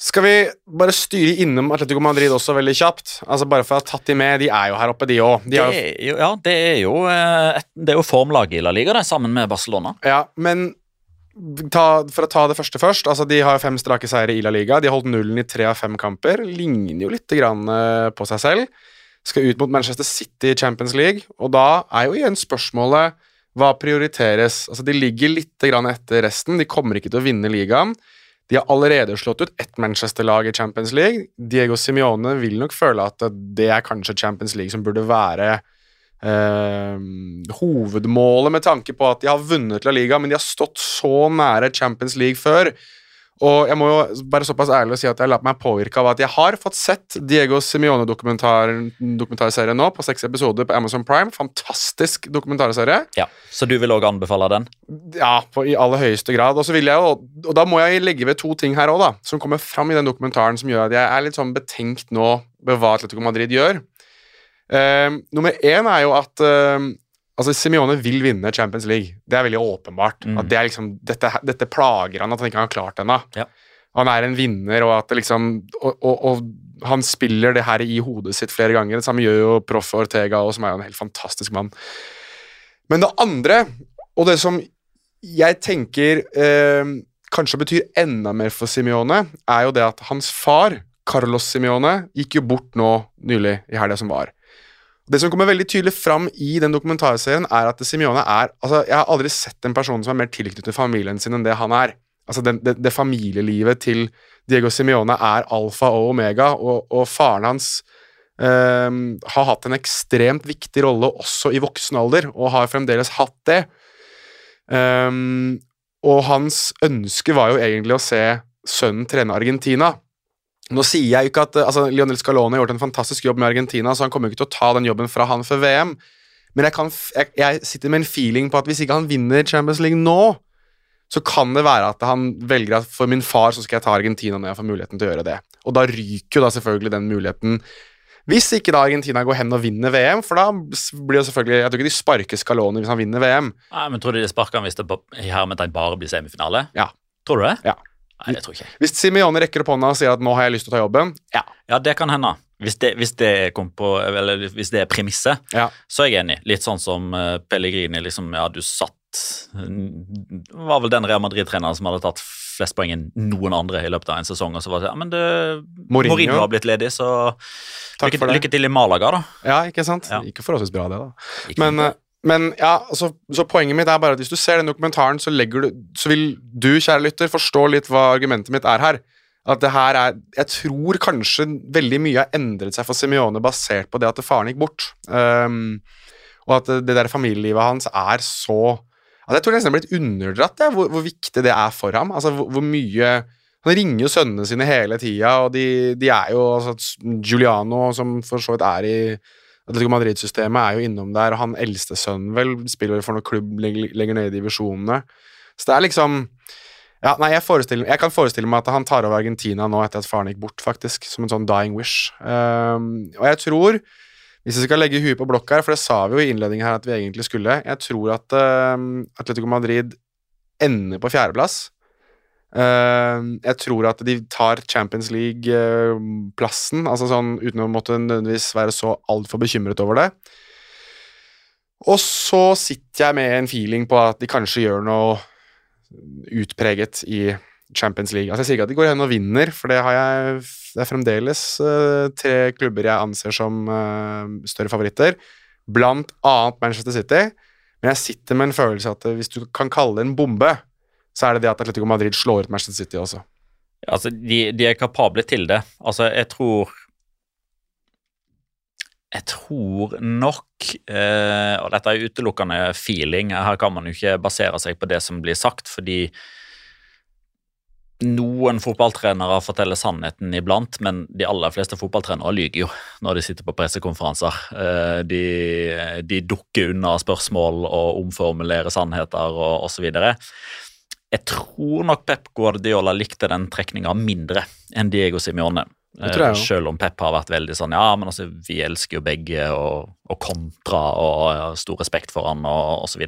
skal vi bare styre innom Atletico Madrid også veldig kjapt? Altså Bare for å ha tatt de med. De er jo her oppe, de òg. De ja, det er jo, eh, et, det er jo formlaget i La Liga, det, sammen med Barcelona. Ja, men ta, for å ta det første først. Altså De har fem strake seire i La Liga. De har holdt nullen i tre av fem kamper. Ligner jo litt grann eh, på seg selv. Skal ut mot Manchester City i Champions League, og da er jo igjen spørsmålet hva prioriteres? Altså De ligger litt grann etter resten. De kommer ikke til å vinne ligaen. De har allerede slått ut ett Manchester-lag i Champions League. Diego Simione vil nok føle at det er kanskje Champions League som burde være eh, hovedmålet, med tanke på at de har vunnet La Liga, men de har stått så nære Champions League før. Og jeg må jo være såpass ærlig å si at jeg lar meg påvirke av at jeg har fått sett Diego Simione-dokumentarserien nå, på seks episoder på Amazon Prime. Fantastisk dokumentarserie. Ja, Så du vil òg anbefale den? Ja, på, i aller høyeste grad. Og så vil jeg jo, og da må jeg legge ved to ting her òg, da, som kommer fram i den dokumentaren som gjør at jeg er litt sånn betenkt nå ved hva Atletico Madrid gjør. Uh, nummer én er jo at eh, altså Simione vil vinne Champions League. Det er veldig åpenbart. Mm. At det er liksom, dette, dette plager han at han ikke har klart det ennå. Ja. Han er en vinner, og at liksom og, og, og han spiller det her i hodet sitt flere ganger. Det samme gjør jo proff Ortega, og som er jo en helt fantastisk mann. Men det andre, og det som jeg tenker eh, kanskje betyr enda mer for Simione, er jo det at hans far, Carlos Simione, gikk jo bort nå nylig i helga som var. Det som kommer veldig tydelig fram i den dokumentarserien, er at Simione er altså Jeg har aldri sett en person som er mer tilknyttet familien sin enn det han er. Altså det, det, det familielivet til Diego Simione er alfa og omega, og, og faren hans ehm, har hatt en ekstremt viktig rolle også i voksen alder, og har fremdeles hatt det. Um, og hans ønske var jo egentlig å se sønnen trene Argentina. Nå sier jeg jo ikke at altså, Lionel Scalone har gjort en fantastisk jobb med Argentina, så han kommer jo ikke til å ta den jobben fra han før VM, men jeg, kan, jeg, jeg sitter med en feeling på at hvis ikke han vinner Champions League nå, så kan det være at han velger at for min far så skal jeg ta Argentina når jeg får muligheten til å gjøre det. Og da ryker jo da selvfølgelig den muligheten. Hvis ikke da Argentina går hen og vinner VM, for da blir det selvfølgelig Jeg tror ikke de sparker Scaloni hvis han vinner VM. Nei, men Tror du de sparker han hvis det i hermetegn bare blir semifinale? Ja. Tror du det? Ja. Nei, det tror jeg ikke. Hvis Simione rekker opp hånda og sier at 'nå har jeg lyst til å ta jobben', ja. Ja, det kan hende. Hvis det, hvis det, på, eller hvis det er premisset, Ja. så er jeg enig. Litt sånn som eh, Pellegrini. liksom, ja, du satt Var vel den Real Madrid-treneren som hadde tatt flest poeng enn noen andre i løpet av en sesong. Og så var det ja, men det, Mourinho. Mourinho har blitt ledig, så lykke, lykke til i Malaga, da. Ja, ikke sant? Ja. Ikke forholdsvis bra, det, da. Ikke Men, men ja, altså, så poenget mitt er bare at hvis du ser den dokumentaren, så, du, så vil du, kjære lytter, forstå litt hva argumentet mitt er her. At det her er Jeg tror kanskje veldig mye har endret seg for Simione basert på det at faren gikk bort. Um, og at det, der familielivet hans er så at Jeg tror nesten det er blitt underdratt, det, hvor, hvor viktig det er for ham. Altså hvor, hvor mye Han ringer jo sønnene sine hele tida, og de, de er jo altså, Giuliano, som for så vidt er i Atletico Madrid-systemet, er jo innom der, og han eldste sønnen vel spiller vel for noen klubb lenger, nede i divisjonene. Så det er liksom ja, nei, jeg, jeg kan forestille meg at han tar over Argentina nå etter at faren gikk bort, faktisk. Som en sånn dying wish. Um, og jeg tror, hvis vi skal legge huet på blokka her, for det sa vi jo i innledningen her at vi egentlig skulle, jeg tror at um, Atletico Madrid ender på fjerdeplass. Uh, jeg tror at de tar Champions League-plassen, altså sånn uten å måtte nødvendigvis være så altfor bekymret over det. Og så sitter jeg med en feeling på at de kanskje gjør noe utpreget i Champions League. Altså Jeg sier ikke at de går hen og vinner, for det, har jeg, det er fremdeles uh, tre klubber jeg anser som uh, større favoritter, blant annet Manchester City. Men jeg sitter med en følelse at hvis du kan kalle det en bombe, så er det det at Atletico Madrid slår ut Manchester City også. Altså, de, de er kapable til det. Altså, jeg tror jeg tror nok eh, Og dette er utelukkende feeling. Her kan man jo ikke basere seg på det som blir sagt, fordi noen fotballtrenere forteller sannheten iblant, men de aller fleste fotballtrenere lyver jo når de sitter på pressekonferanser. Eh, de, de, dukker unna spørsmål og omformulerer sannheter og osv. Jeg tror nok Pep Guardiola likte den trekninga mindre enn Diego Simione. Jeg, selv om Pep har vært veldig sånn Ja, men altså, vi elsker jo begge, og, og kontra, og, og stor respekt for han, og osv.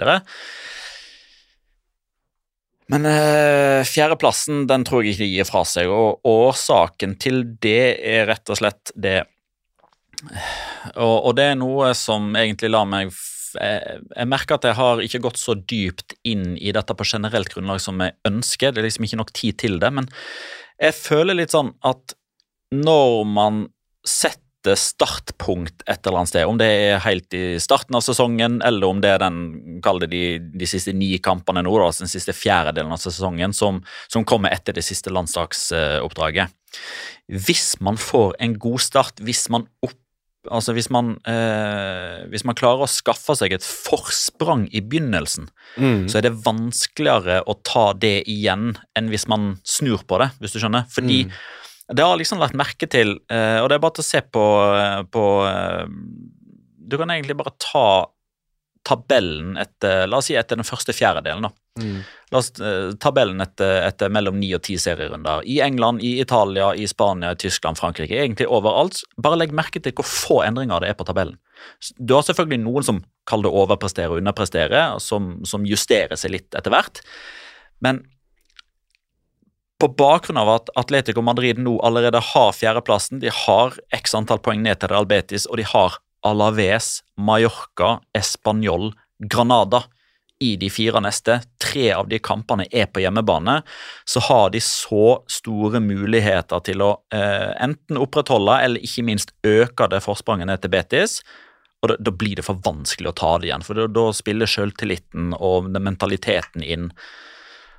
Men uh, fjerdeplassen den tror jeg ikke de gir fra seg, og årsaken til det er rett og slett det Og, og det er noe som egentlig lar meg jeg, jeg, merker at jeg har ikke gått så dypt inn i dette på generelt grunnlag som jeg ønsker. Det er liksom ikke nok tid til det. Men jeg føler litt sånn at når man setter startpunkt et eller annet sted, om det er helt i starten av sesongen, eller om det er den, kall det de, de siste ni kampene nå, altså den siste fjerdedelen av sesongen, som, som kommer etter det siste landslagsoppdraget. Hvis man får en god start, hvis man opp Altså hvis man, eh, hvis man, klarer å skaffe seg et forsprang i begynnelsen, mm. så er det vanskeligere å ta det igjen enn hvis man snur på det, hvis du skjønner. Fordi mm. Det har liksom lagt merke til, eh, og det er bare til å se på, eh, på eh, Du kan egentlig bare ta tabellen etter La oss si etter den første fjerdedelen, da. Mm. La oss Tabellen etter, etter mellom ni og ti serierunder. I England, i Italia, i Spania, i Tyskland, Frankrike. Egentlig overalt. Bare legg merke til hvor få endringer det er på tabellen. Du har selvfølgelig noen som kaller det overprestere og underprestere, som, som justerer seg litt etter hvert. Men på bakgrunn av at Atletico Madrid nå allerede har fjerdeplassen, de har x antall poeng ned til Real Betis, og de har Alaves, Mallorca, Español, Granada i de fire neste, tre av de kampene er på hjemmebane, så har de så store muligheter til å eh, enten opprettholde eller ikke minst øke det forspranget ned til Betis. Og da, da, blir det for vanskelig å ta det igjen, for da, da spiller selvtilliten og mentaliteten inn.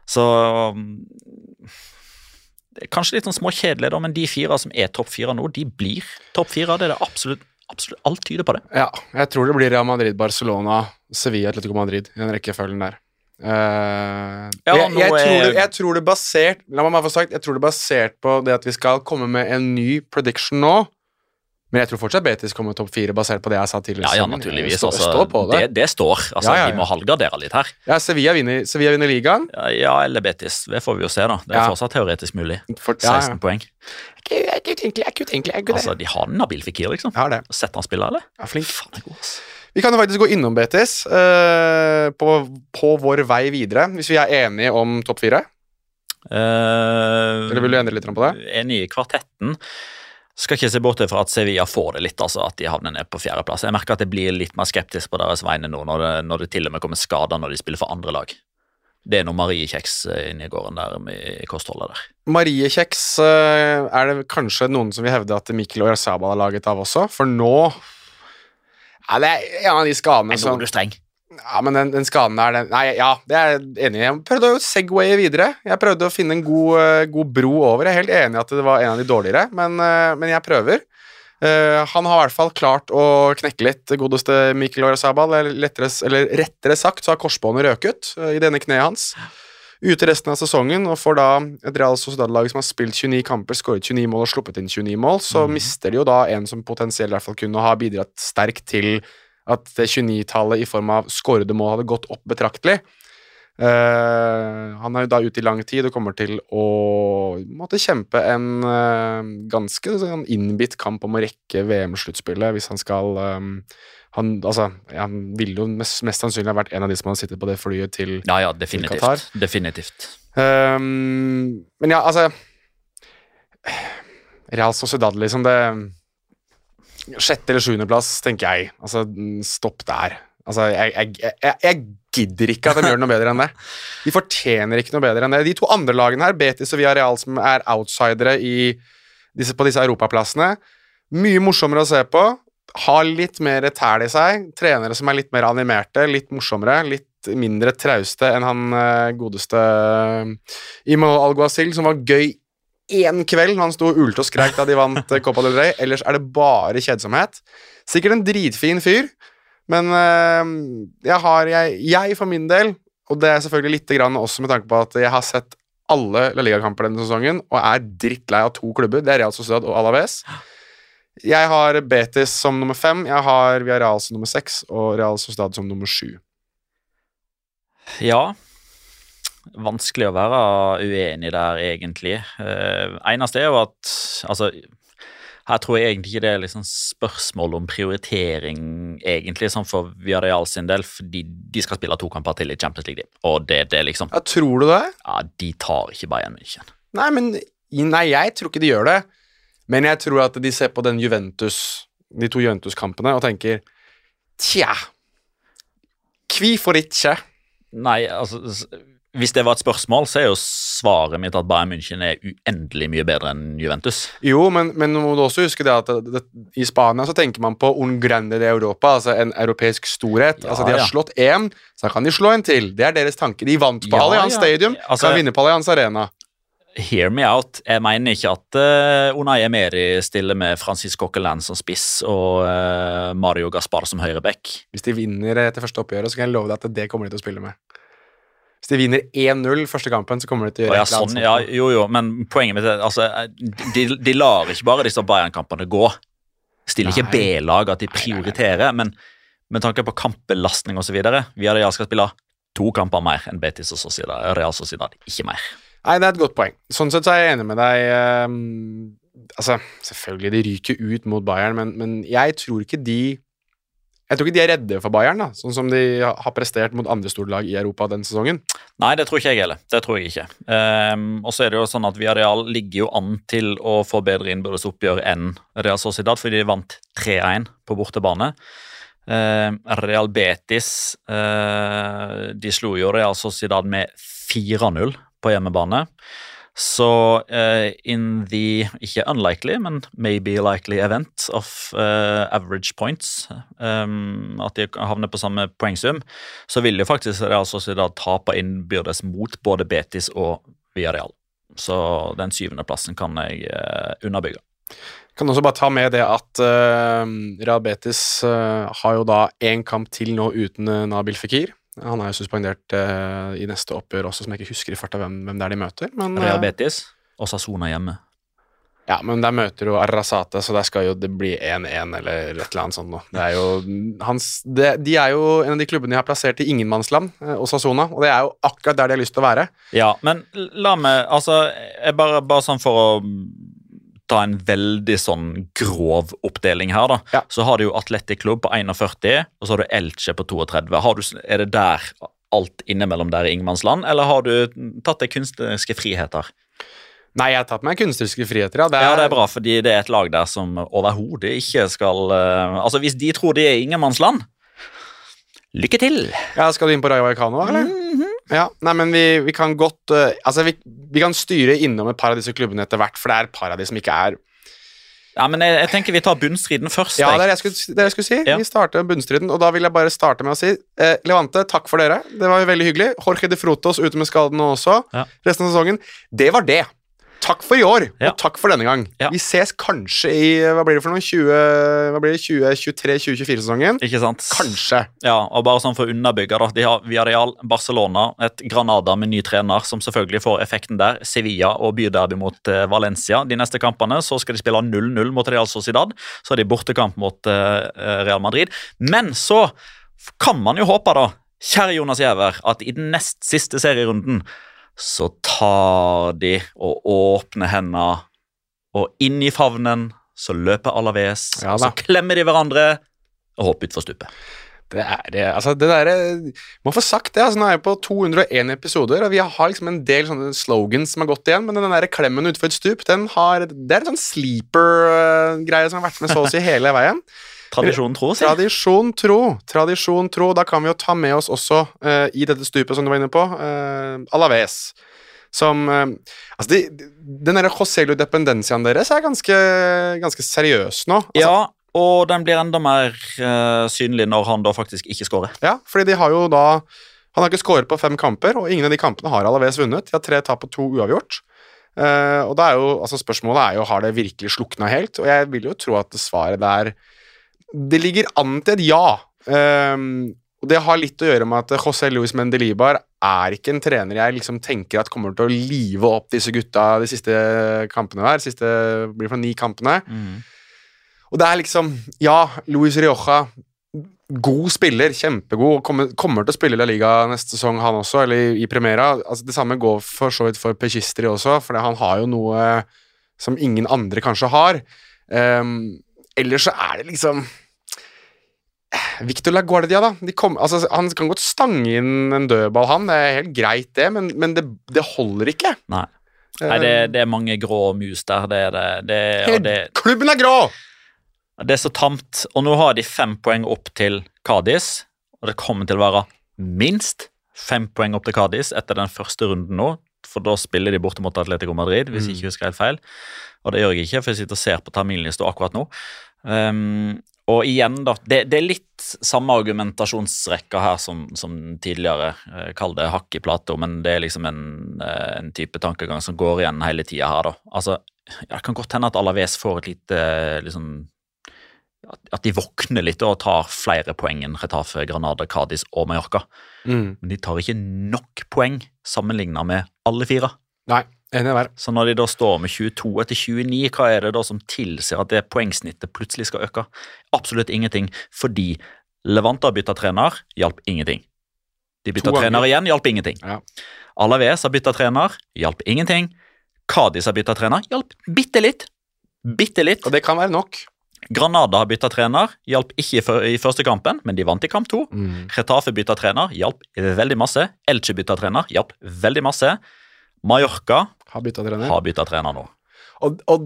Så Kanskje litt sånn småkjedelig, men de fire som er topp fire nå, de blir topp fire. Det er det absolutt, absolutt alt tyder på det. Ja, jeg tror det blir Real Madrid, Barcelona, Sevilla, Atletico Madrid i den rekkefølgen der. Uh, ja, jeg, jeg, tror det, jeg, tror det, basert La meg bare få sagt Jeg tror det er basert på det at vi skal komme med en ny prediction nå. Men jeg tror fortsatt Betis kommer topp fire, basert på det jeg sa tidligere. Ja, ja naturligvis. Stå, altså, stå det. Det, det. står. Altså, ja, ja. Vi må halvgardere litt her. Ja, Sevilla vinner, Sevilla vinner ligaen. Ja, eller Betis. Det får vi jo se, da. Det er fortsatt teoretisk mulig. For, 16 poeng. Jeg er ikke utenkelig. Altså, de har Nabil Fikir, liksom. Ja, det. Sett han spiller, eller? Ja, flink. Faen, god, ass. Vi kan jo faktisk gå innom Betis uh, på, på, vår vei videre, hvis vi er enige om topp fire. Uh, Eller vil du endre litt på det? Enig i kvartetten. Skal ikke se bort fra at Sevilla får det litt, altså at de havner ned på fjerdeplass. Jeg merker at jeg blir litt mer skeptisk på deres vegne nå, når det, når det til og med kommer skader når de spiller for andre lag. Det er noe Marie Kjeks eh, inni gården der med kostholdet der. Marie Kjeks eh, er det kanskje noen som vil hevde at Mikkel og Oyarzabal har laget av også, for nå ja, Det er en av de skadene som Er du streng? Ja, men den, den skaden der den, Nei, ja, det er jeg enig i. Jeg prøvde å segwaye videre. Jeg prøvde å finne en god, uh, god, bro over. Jeg er helt enig i at det var en av de dårligere, men, uh, men jeg prøver. Uh, han har i hvert fall klart å knekke litt, godeste Mikkel Orazabal. Eller, eller, rettere sagt så har korsbåndet røket i denne kneet hans. ute resten av sesongen og får da et Real Sociedad-lag som har spilt 29 kamper, skåret 29 mål og sluppet inn 29 mål, så mister de jo da en som potensielt i hvert fall kunne ha bidratt sterkt til at det 29-tallet i form av skårede mål hadde gått opp betraktelig. Uh, han er jo da ute i lang tid og kommer til å måtte kjempe en uh, ganske sånn innbitt kamp om å rekke VM-sluttspillet hvis han skal um, han, altså, han ville jo mest, mest sannsynlig ha vært en av de som hadde sittet på det flyet til Ja, ja, til Qatar. definitivt. Definitivt. Ehm, men ja, altså Real Sociedad, liksom det Sjette- eller sjuendeplass, tenker jeg. Altså, stopp der. Altså, jeg, jeg, jeg, jeg gidder ikke at de gjør noe bedre enn det. De fortjener ikke noe bedre enn det. De to andre lagene her, Betis og Villarreal, som er outsidere disse, på disse europaplassene, mye morsommere å se på. Har litt mer tæl i seg. Trenere som er litt mer animerte, litt morsommere. Litt mindre trauste enn han eh, godeste Imanol Alguacil, som var gøy én kveld han sto og ulte og skreik da de vant eh, Copa del Rey. Ellers er det bare kjedsomhet. Sikkert en dritfin fyr, men eh, jeg har jeg, jeg for min del, og det er selvfølgelig litt grann også med tanke på at jeg har sett alle La Liga-kamper denne sesongen og er drittlei av to klubber. Det er Real Sociedad og Alaves. Jeg har Betis som nummer fem, jeg har Villarreal som nummer seks og Real Sociedad som nummer sju. Ja. Vanskelig å være uenig der, egentlig. Eh, eneste er jo at Altså, her tror jeg egentlig ikke det er liksom spørsmål om prioritering, egentlig, sånn for Viareal sin del, fordi de skal spille to kamper til i Champions League, og det, det liksom Ja, tror du det? Ja, de tar ikke Bayern München. Nei, men Nei, jeg tror ikke de gjør det. Men jeg tror at de ser på den Juventus de to Juventus-kampene og tenker Tja Hvorfor ikke? Nei, altså Hvis det var et spørsmål, så er jo svaret mitt at Bayern München er uendelig mye bedre enn Juventus. Jo, men, men må du også huske det at det, det, i Spania så tenker man på un grande de Europa, altså en europeisk storhet. Ja, altså De har ja. slått én, så kan de slå en til. Det er deres tanke. De vant på Ja, Allianz. Stadium, Altså- kan vinne på Allianz Arena. Hear me out. Jeg mener ikke at uh, Unai Emeri stiller med Francis Coquelin som spiss og uh, Mario Gaspar som høyreback. Hvis de vinner etter første oppgjøret, så kan jeg love deg at det kommer de til å spille med. Hvis de vinner 1-0 første kampen, så kommer de til å gjøre ja, sånn, ja, jo, jo, men poenget mitt er altså, de, de lar ikke bare disse Bayern-kampene gå. Stiller ikke B-lag at de prioriterer, men med tanke på kampbelastning osv. Vi hadde skal spille to kamper mer enn Betis og Sociedad, Real Sociedad. Ikke mer. Nei, det er et godt poeng. Sånn sett så er jeg enig med deg. Um, altså, selvfølgelig, de ryker ut mot Bayern, men, men jeg tror ikke de Jeg tror ikke de er redde for Bayern, da, sånn som de har prestert mot andre storlag i Europa denne sesongen. Nei, det tror ikke jeg heller. Det tror jeg ikke. Um, og så er det jo sånn at Villarreal ligger jo an til å få bedre innbyrdes oppgjør enn Real Sociedad, fordi de vant 3-1 på bortebane. Um, Real Betis uh, de slo jo Real Sociedad med 4-0 på hjemmebane. Så uh, in the ikke unlikely, men maybe likely event of uh, average points, um, at de havner på samme poengsum, så vil jo faktisk Real Sociedad tape innbyrdes mot både Betis og Villarreal. Så den syvendeplassen kan jeg uh, underbygge. Kan også bare ta med det at uh, Real Betis har jo da én kamp til nå uten Nabil Fikir. Han er jo suspendert eh, i neste oppgjør også, som jeg ikke husker i farta hvem, hvem det er de møter. Men, Real eh, Betis og Sassona hjemme. Ja, men der møter jo Arrasate, så der skal jo det bli 1-1 eller et eller annet sånt noe. Det er jo hans det, De er jo en av de klubbene de har plassert i ingenmannsland, og Sasona, og det er jo akkurat der de har lyst til å være. Ja, men la meg Altså, jeg bare, bare sånn for å ta en veldig sånn grov oppdeling her, da. Ja. Så har du jo Atletic Klubb på 41, og så har du Elche på 32. Har du, er det der alt innimellom der i ingenmannsland, eller har du tatt deg kunstneriske friheter? Nei, jeg har tatt meg kunstneriske friheter, ja. Det er, Ja, det er bra, fordi det er et lag der som overhodet ikke skal uh, Altså, hvis de tror de er ingenmannsland, lykke til! Ja, Skal du inn på Rayo Vallecano, eller? Ja, nei, men vi, vi kan godt uh, Altså, vi, vi kan styre innom et par av disse klubbene etter hvert, for det er et par av de som ikke er Ja, men jeg, jeg tenker vi tar bunnstriden først. Ja, det er det jeg skulle, det jeg skulle si. Ja. Vi starter bunnstriden, og da vil jeg bare starte med å si uh, Levante, takk for dere. Det var jo veldig hyggelig. Jorge de Frotos ute med skaden nå også. Ja. Resten av sesongen. Det var det. Takk for i år, Ja. og takk for denne gang. Ja. Vi ses kanskje i hva blir det for noe, 20, hva blir det, 2023-2024-sesongen? Ikke sant? Kanskje. Ja, og bare sånn for å underbygge da, De har Villarreal, Barcelona, et Granada med ny trener, som selvfølgelig får effekten der. Sevilla og byderby mot eh, Valencia. De neste kampene så skal de spille 0-0 mot Real Sociedad. Så er de bortekamp mot eh, Real Madrid. Men så kan man jo håpe, da, kjære Jonas Giæver, at i den nest siste serierunden så tar de og åpner hendene, og inn i favnen så løper Alaves, Ja så klemmer de hverandre og hopper utfor stupet. Det er det, altså det derre Må få sagt det. altså Nå er jeg på 201 episoder, og vi har liksom en del sånne slogans som har gått igjen, men den der klemmen utfor et stup, den har Det er en sånn sleeper-greie som har vært med så å si hele veien. Tradisjonen tro, si. Tradisjon tro. Tradisjon tro. Da kan vi jo ta med oss også, uh, i dette stupet som du var inne på, uh, Alaves. Som uh, Altså, de, de, den derre Joselo dependenciaen deres er ganske, ganske seriøs nå. Altså, Ja, og den blir enda mer synlig når han da faktisk ikke scorer. Ja, fordi de har jo da Han har ikke skåret på fem kamper, og ingen av de kampene har Alaves vunnet. De har tre tap og to uavgjort. Uh, og da er jo, altså Spørsmålet er jo har det virkelig slukna helt, og jeg vil jo tro at svaret der Det ligger an til et ja. Um, og Det har litt å gjøre med at José Luis Mendelibar er ikke en trener jeg liksom tenker at kommer til å live opp disse gutta de siste kampene her. Siste, blir fra ni kampene. Og det er liksom Ja, Luis Rioja God spiller, kjempegod, kommer, kommer til å spille La Liga neste sesong, han også, eller i, i Primera. Altså, det samme går for så vidt for Pechistri også, for han har jo noe som ingen andre kanskje har. Um, ellers så er det liksom Victor Laguardia, da. De kom, altså, han kan godt stange inn en dødball, han. Det er helt greit, det, men, men det, det holder ikke. Nei. Nei, det, det er mange grå mus der. Det er det. det, det Klubben er grå! Det er så tamt. Og nå har de fem poeng opp til Cádiz, og det kommer til å være minst fem poeng opp til Cádiz etter den første runden nå. For da spiller de borte mot Atletico Madrid, hvis jeg ikke husker helt feil. Og det gjør jeg ikke, for jeg sitter og ser på terminlista akkurat nå. Um, og igjen, da. Det, det er litt samme argumentasjonsrekka her som, som tidligere. Eh, Kall det hakk i plata, men det er liksom en, eh, en type tankegang som går igjen hele tida her, da. Altså, ja, det kan godt hende at Alaves får et lite liksom at, de våkner litt og tar flere poeng enn Retafe, Granada, Cádiz og Mallorca. Mm. Men de tar ikke nok poeng sammenligna med alle fire. Nei. Så når de da står med 22 etter 29, hva er det da som tilsier at det poengsnittet plutselig skal øke? Absolutt ingenting, fordi Levante har bytta trener, hjalp ingenting. De bytta trener igjen, hjalp ingenting. Ja. Alaves har bytta trener, hjalp ingenting. Kadis har bytta trener, hjalp bitte litt. Bitte litt. Og det kan være nok. Granada har bytta trener, hjalp ikke i, første kampen, men de vant i kamp to. Mm. Retafe bytta trener, hjalp veldig masse. Elche bytta trener, hjalp veldig masse. Mallorca Har bytta trener. har bytta trener nå. Og, og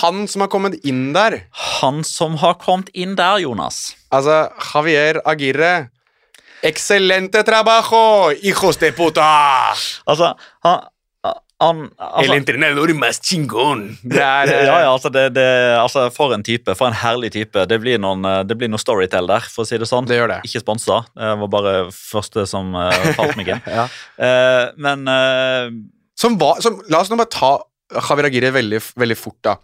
han som har kommet inn der, Han som har kommet inn der, Jonas altså Javier Aguirre Excelente trabajo, hijos de puta! Altså, han, han altså, entrenador más chingón. Det er ja, ja, altså, det, det, altså For en type. For en herlig type. Det blir noen, eh, det blir noen storytell der, for å si det sånn. Det gjør det. Ikke sponsa. Det var bare første som uh, falt meg inn. Ja. Eh, men eh, Som var, som, la oss nå bare ta Javier Aguirre veldig, veldig fort, da.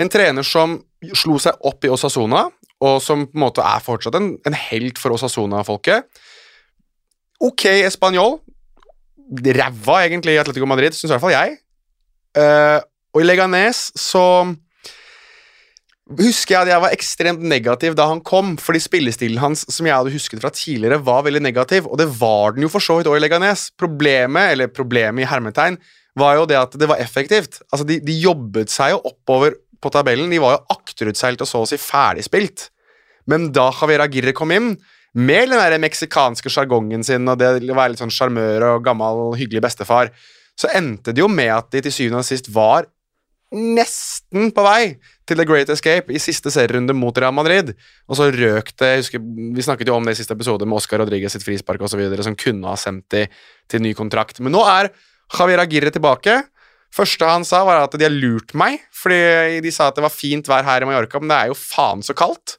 En trener som slo seg opp i Osasona, og som på en måte er fortsatt en, en helt for Osasona-folket. Ok espanjol. Ræva, egentlig, i Atletico Madrid, syns i hvert fall jeg. Uh, og i Leganes så husker jeg at jeg var ekstremt negativ da han kom, fordi spillestilen hans som jeg hadde husket fra tidligere, var veldig negativ, og det var den jo for så vidt òg i Leganes. Problemet, eller problemet i hermetegn, var jo det at det var effektivt. Altså, de, de jobbet seg jo oppover på tabellen. De var jo akterutseilt og så å si ferdigspilt. Men da Javier Aguirre kom inn, med den der meksikanske sjargongen sin og det å være litt sånn sjarmør og gammel, hyggelig bestefar, så endte det jo med at de til syvende og sist var nesten på vei til The Great Escape i siste serierunde mot Real Madrid. Og så røk det jeg husker, Vi snakket jo om det i siste episode med Oscar Rodriguez sitt frispark osv., som kunne ha sendt de til ny kontrakt. Men nå er Javier Aguirre tilbake. første han sa, var at de har lurt meg, fordi de sa at det var fint vær her i Mallorca, men det er jo faen så kaldt.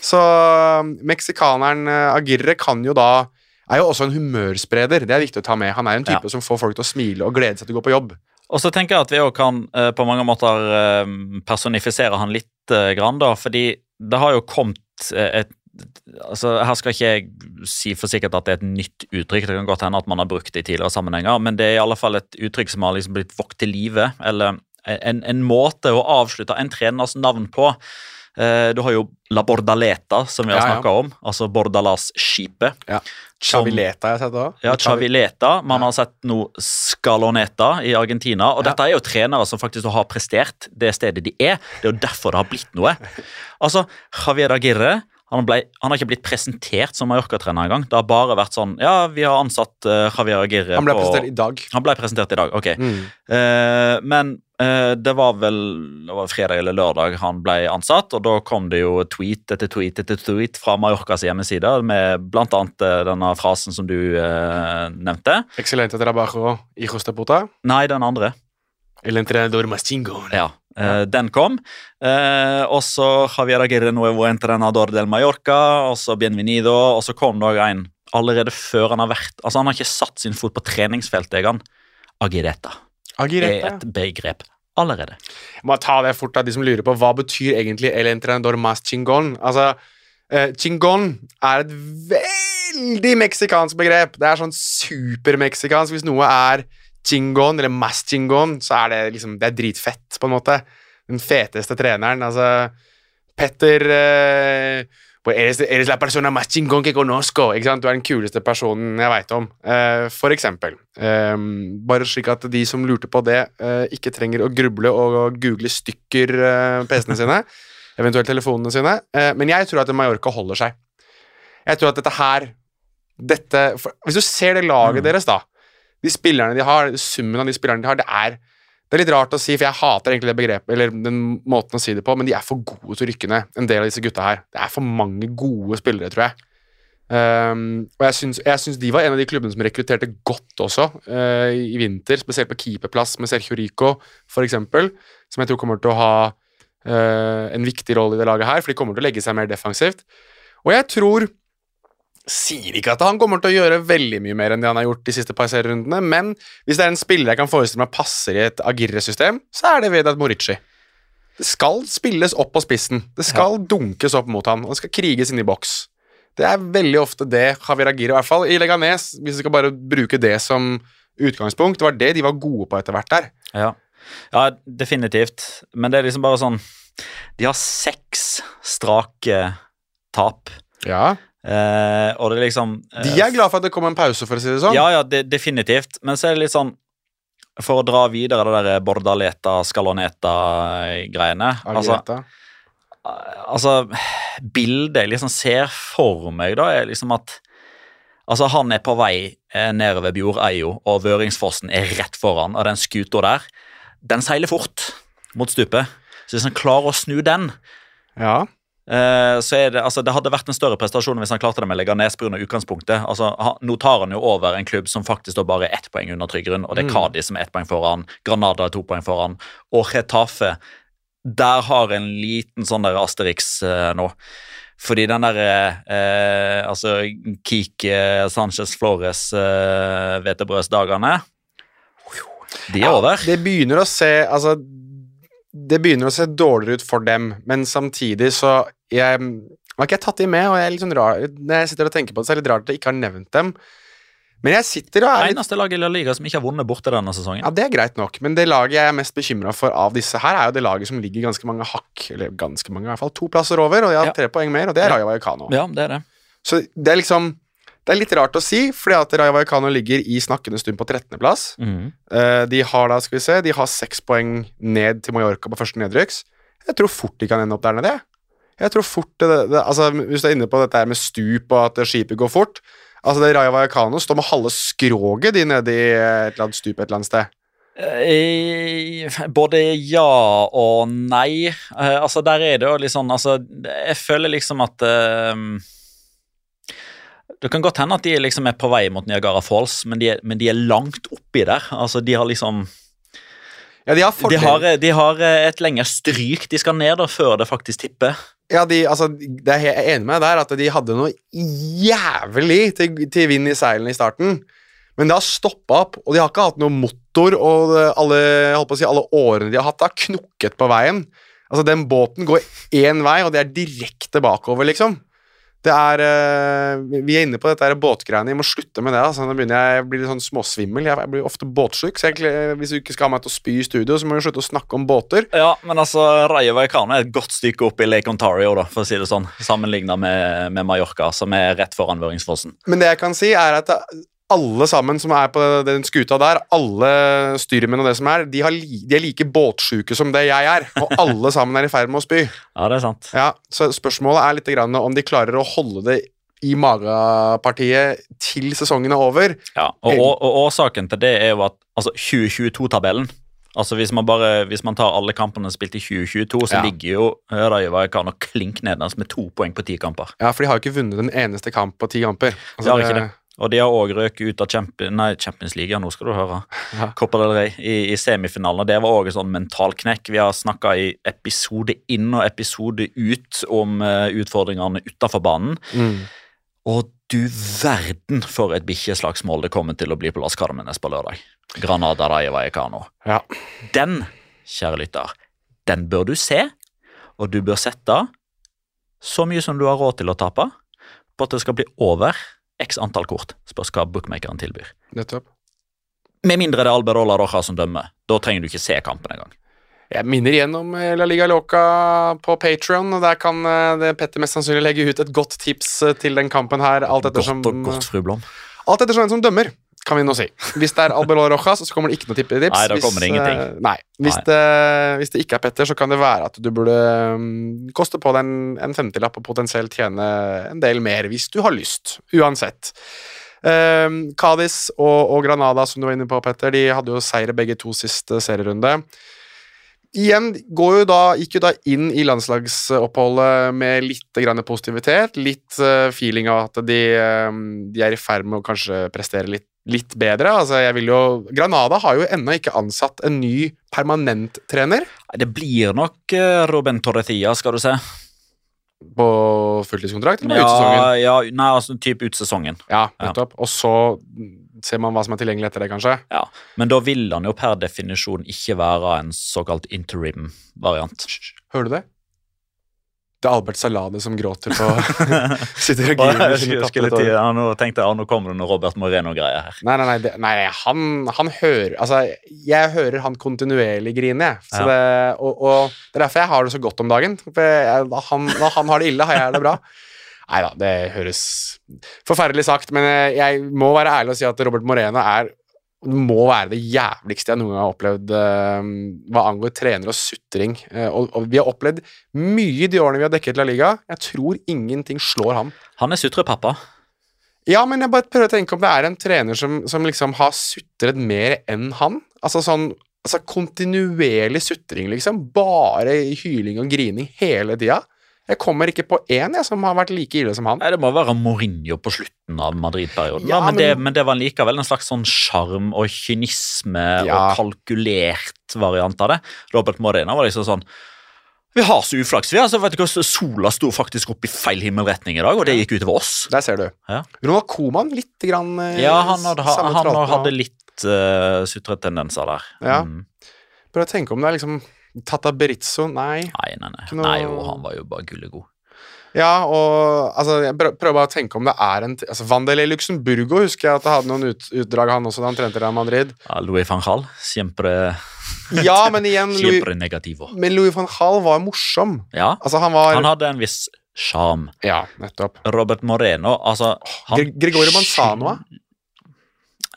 Så um, meksikaneren Agirre Aguirre kan jo da er jo også en humørspreder. Det er viktig å ta med. Han er en type Ja. som får folk til å smile og glede seg til å gå på jobb. Og så tenker jeg at vi òg kan eh, på mange måter eh, personifisere han litt, eh, grann, da, fordi det har jo kommet et altså Her skal ikke jeg si for sikkert at det er et nytt uttrykk, det kan godt hende at man har brukt det i tidligere sammenhenger, men det er i alle fall et uttrykk som har liksom blitt våkt til live, eller en, en måte å avslutte en treners navn på. Eh, du har jo La Bordaleta, som vi har Ja, ja. om, altså Bordalas-skipet. Ja. Chavileta har jeg sett òg. Ja, Chavileta. Man har sett nå Scaloneta i Argentina. Og dette er jo trenere som faktisk har prestert det stedet de er. Det er jo derfor det har blitt noe. Altså, Javier Aguirre han, ble, han har ikke blitt presentert som Mallorca-trener engang. Det har bare vært sånn Ja, vi har ansatt uh, Javier Aguirre Han ble på presentert i dag. Han ble presentert i dag, ok. Mm. Uh, men uh, det var vel det var fredag eller lørdag han ble ansatt, og da kom det jo tweet etter tweet etter tweet fra Mallorcas hjemmeside med annet eh, denne frasen som du uh, nevnte. Excelente trabajo hijos de puta. Nei, den andre. El entrenador más chingón. Ja, eh, den kom. Uh, og så Javier Aguirre nuevo entrenador del Mallorca, og så Bienvenido, og så kom det òg en allerede før han har vært Altså, han har ikke satt sin fot på treningsfeltet engang. Agireta Agireta. er et begrep allerede. Jeg må ta det fort av de som lurer på hva betyr egentlig El entrenador más chingón. Altså, uh, chingón er et veldig meksikansk begrep. Det er sånn supermeksikansk. Hvis noe er chingón eller mass chingon så er det liksom Det er dritfett, på en måte. Den feteste treneren. Altså Petter eh, pues eres, eres la persona más chingón que conozco. Ikke sant? Du er den kuleste personen jeg veit om. Eh, for eksempel. Eh, bare slik at de som lurte på det, eh, ikke trenger å gruble og google stykker eh, PC-ene sine. Eventuelt telefonene sine. Eh, men jeg tror at Mallorca holder seg. Jeg tror at dette her dette, Hvis du ser det laget deres, da De spillerne de har, summen av de spillerne de har, det er det er litt rart å si, for jeg hater egentlig det begrepet, eller den måten å si det på, men de er for gode til å rykke ned, en del av disse gutta her. Det er for mange gode spillere, tror jeg. Um, og jeg syns, jeg syns de var en av de klubbene som rekrutterte godt også uh, i vinter, spesielt på keeperplass med Sergio Rico, eksempel, som jeg tror kommer til å ha uh, en viktig rolle i det laget her, for de kommer til å legge seg mer defensivt. Og jeg tror Sier ikke at han kommer til å gjøre veldig mye mer enn det han har gjort de siste par serierundene, men hvis det er en spiller jeg kan forestille meg passer i et Agirre-system, så er det Vedat Morici. Det skal spilles opp på spissen. Det skal dunkes opp mot han, og det skal kriges inn i boks. Det er veldig ofte det Javier Agirre, i hvert fall i Leganes, hvis vi skal bare bruke det som utgangspunkt, det var det de var gode på etter hvert der. Ja. ja, definitivt. Men det er liksom bare sånn De har seks strake tap. Ja. Eh, og det er liksom eh, De er glad for at det kom en pause, for å si det sånn. Ja, ja, de, definitivt. Men så er det litt sånn For å dra videre det der Bordaleta, Scaloneta-greiene altså, altså, bildet jeg liksom ser for meg, da, er liksom at Altså, han er på vei eh, nedover Bjordeio, og Vøringsfossen er rett foran, og den skuta der, den seiler fort mot stupet. Så hvis han klarer å snu den Ja. Eh, så er det, altså, det hadde vært en større prestasjon hvis han klarte det med Leganes pga. utgangspunktet. Altså, nå tar han jo over en klubb som faktisk står bare ett poeng under trygg grunn, og det er Mm. Som er ett poeng foran, Granada er to poeng foran, og Retafe der har en liten sånn der Asterix eh, nå. Fordi den der eh, altså Kike Sanchez Flores eh, hvetebrødsdagene De er over. Det begynner å se Altså, det begynner å se dårligere ut for dem, men samtidig så jeg, Har ikke jeg tatt de med, og jeg er litt sånn rar Når jeg sitter og tenker på det, så er det litt rart at jeg ikke har nevnt dem. Men jeg sitter og er litt Eneste lag i La Liga som ikke har vunnet borte denne sesongen. Ja, det er greit nok, men det laget jeg er mest bekymra for av disse her, er jo det laget som ligger ganske mange hakk, eller ganske mange, i hvert fall to plasser over, og de har Ja. tre poeng mer, og det er Raja Vallecano. Ja, det er det. Så det er liksom Det er litt rart å si, fordi at Rayo Vallecano ligger i snakkende stund på 13.-plass. Mhm. Eh, de har da, skal vi se, de har seks poeng ned til Mallorca på første nedrykks. Jeg tror fort de kan ende opp der nede. jeg. Tror fort det, det, altså Hvis du er inne på dette her med stup og at skipet går fort Altså det Rayo Vallecano står med halve skroget de nede i et eller annet stup et eller annet sted. Eh, Både ja og nei. Eh, altså, der er det jo litt sånn Altså, jeg føler liksom at eh, Det kan godt hende at de liksom er på vei mot Niagara Falls, men de er, men de er langt oppi der. Altså, de har liksom Ja, de har de har, de har eh, et lengre stryk de skal ned da, før det faktisk tipper. Ja, de, altså, det er jeg enig med der, at de hadde noe jævlig til, til vind i seilene i starten. Men det har stoppa opp, og de har ikke hatt noe motor, og alle, på å si, alle årene de har hatt, har knukket på veien. Altså, den båten går én vei, og det er direkte bakover, liksom. Det er eh, Vi er inne på dette båtgreiene. Jeg må slutte med det. Altså. Nå begynner jeg blir bli litt sånn småsvimmel. Jeg, blir ofte båtsjuk, så jeg, hvis du ikke skal ha meg til å spy i studio, så må vi slutte å snakke om båter. Ja, men altså, Rayo Vallecano er et godt stykke opp i Lake Ontario, da, for å si det sånn, sammenligna med, med Mallorca, som er rett foran Vøringsfossen. Men det jeg kan si, er at alle sammen som er på den skuta der, alle styrmenn og det som er, de, har li, de er like båtsjuke som det jeg er. Og alle sammen er i ferd med å spy. Ja, det er sant. Ja, så spørsmålet er litt grann om de klarer å holde det i magepartiet til sesongen er over. Ja, og, og, og årsaken til det er jo at altså 2022-tabellen Altså Hvis man bare, hvis man tar alle kampene spilt i 2022, så Ja. ligger jo Rayo og klink nederst med to poeng på ti kamper. Ja, for de har jo ikke vunnet en eneste kamp på ti kamper. Altså, de har ikke det. Og de har òg røket ut av Champions, nei, Champions League, ja, nå skal du høre. Ja. Copa del Rey i, i semifinalen. og Det var òg en sånn mental knekk. Vi har snakka i episode inn og episode ut om uh, utfordringene utafor banen. Mm. Og du verden for et bikkjeslagsmål det kommer til å bli på Las Carmenes på lørdag. Granada Rayo Vallecano. Ja. Den, kjære lytter, den bør du se, og du bør sette så mye som du har råd til å tape, på at det skal bli over x antall kort. Spørs hva bookmakeren tilbyr. Nettopp. Med mindre det er Alberola Roja som dømmer. Da trenger du ikke se kampen engang. Jeg minner igjen om eh, La Liga Loca på Patreon, og Der kan eh, det Petter mest sannsynlig legge ut et godt tips eh, til den kampen her. Alt ettersom, Godt og godt, fru Blom. alt ettersom hvem som dømmer, kan vi nå si. Hvis det er Alberola Rojas, så kommer det ikke noe tippetips. Nei, da kommer det ingenting. eh, Nei. Hvis, Nei. Det, hvis det ikke er Petter, så kan det være at du burde mm, koste på deg en, en femtilapp og potensielt tjene en del mer, hvis du har lyst. Uansett. Um, Cádiz og, og Granada, som du var inne på, Petter, de hadde jo seire begge to siste serierunde. Igjen går jo da, gikk jo da inn i landslagsoppholdet med litt grann positivitet. Litt eh, feeling av at de, eh, de er i ferd med å kanskje prestere litt, litt bedre. Altså, jeg vil jo, Granada har jo ennå ikke ansatt en ny permanenttrener Det blir nok eh, Ruben Torretia, skal du se. på fulltidskontrakt. eller ut sesongen? Ja, ja, nei, altså type utesesongen. Ja, Ja, Ja. nettopp. Og så ser man hva som er tilgjengelig etter det, kanskje. Ja, Men da vil han jo per definisjon ikke være en såkalt interim-variant. Hører du det? Det er Albert Salade som gråter på Sitter og griner. Jeg skulle- skulle til- ja, nå tenkte jeg, ja, nå kommer det noe Robert Moreno-greier her. Nei, nei, nei, det, nei, han, han hører Altså, jeg hører han kontinuerlig grine, jeg. Så Ja. det, og, og det er derfor jeg har det så godt om dagen. For jeg, da han, når han har det ille, har jeg det bra. Nei da, det høres forferdelig sagt, men jeg, jeg må være ærlig og si at Robert Moreno er må være det jævligste jeg noen gang har opplevd uh, hva angår trener og sutring. Uh, og, og vi har opplevd mye de årene vi har dekket La Liga. Jeg tror ingenting slår ham. Han er sutrepappa. Ja, men jeg bare prøver å tenke om det er en trener som, som liksom har sutret mer enn han. Altså sånn altså kontinuerlig sutring, liksom. Bare hyling og grining hele tida. Jeg kommer ikke på én jeg, som har vært like ille som han. Nei, Det må være Mourinho på slutten av Madrid-perioden. Ja, men, men- det, men det var likevel en slags sånn sjarm og kynisme Ja. og kalkulert variant av det. Robert Morena var liksom sånn Vi har så uflaks, vi. altså, vet du hva, Sola sto faktisk opp i feil himmelretning i dag, og det gikk utover oss. Der ser du. Ja. Ronald Koman, litt grann eh, Ja, han hadde, han, han hadde litt uh, sutretendenser der. Ja. Mm. Prøv å tenke om det er liksom Tata Berizzo, nei. Nei, nei, nei. Noe- nei jo, han var jo bare gullegod. Ja, og altså, jeg prøver bare å tenke om det er en altså, Vandelay Luxemburgo husker jeg at det hadde noen ut, utdrag, han også, da han trente Real Madrid. Ja, Louis van Gaal, siempre, Ja, men igjen Louis. Men Louis van Gaal var morsom. Ja, Altså, han var han hadde en viss sjarm. Ja, nettopp. Robert Moreno, altså han, Gre- Gregorio Manzano, da?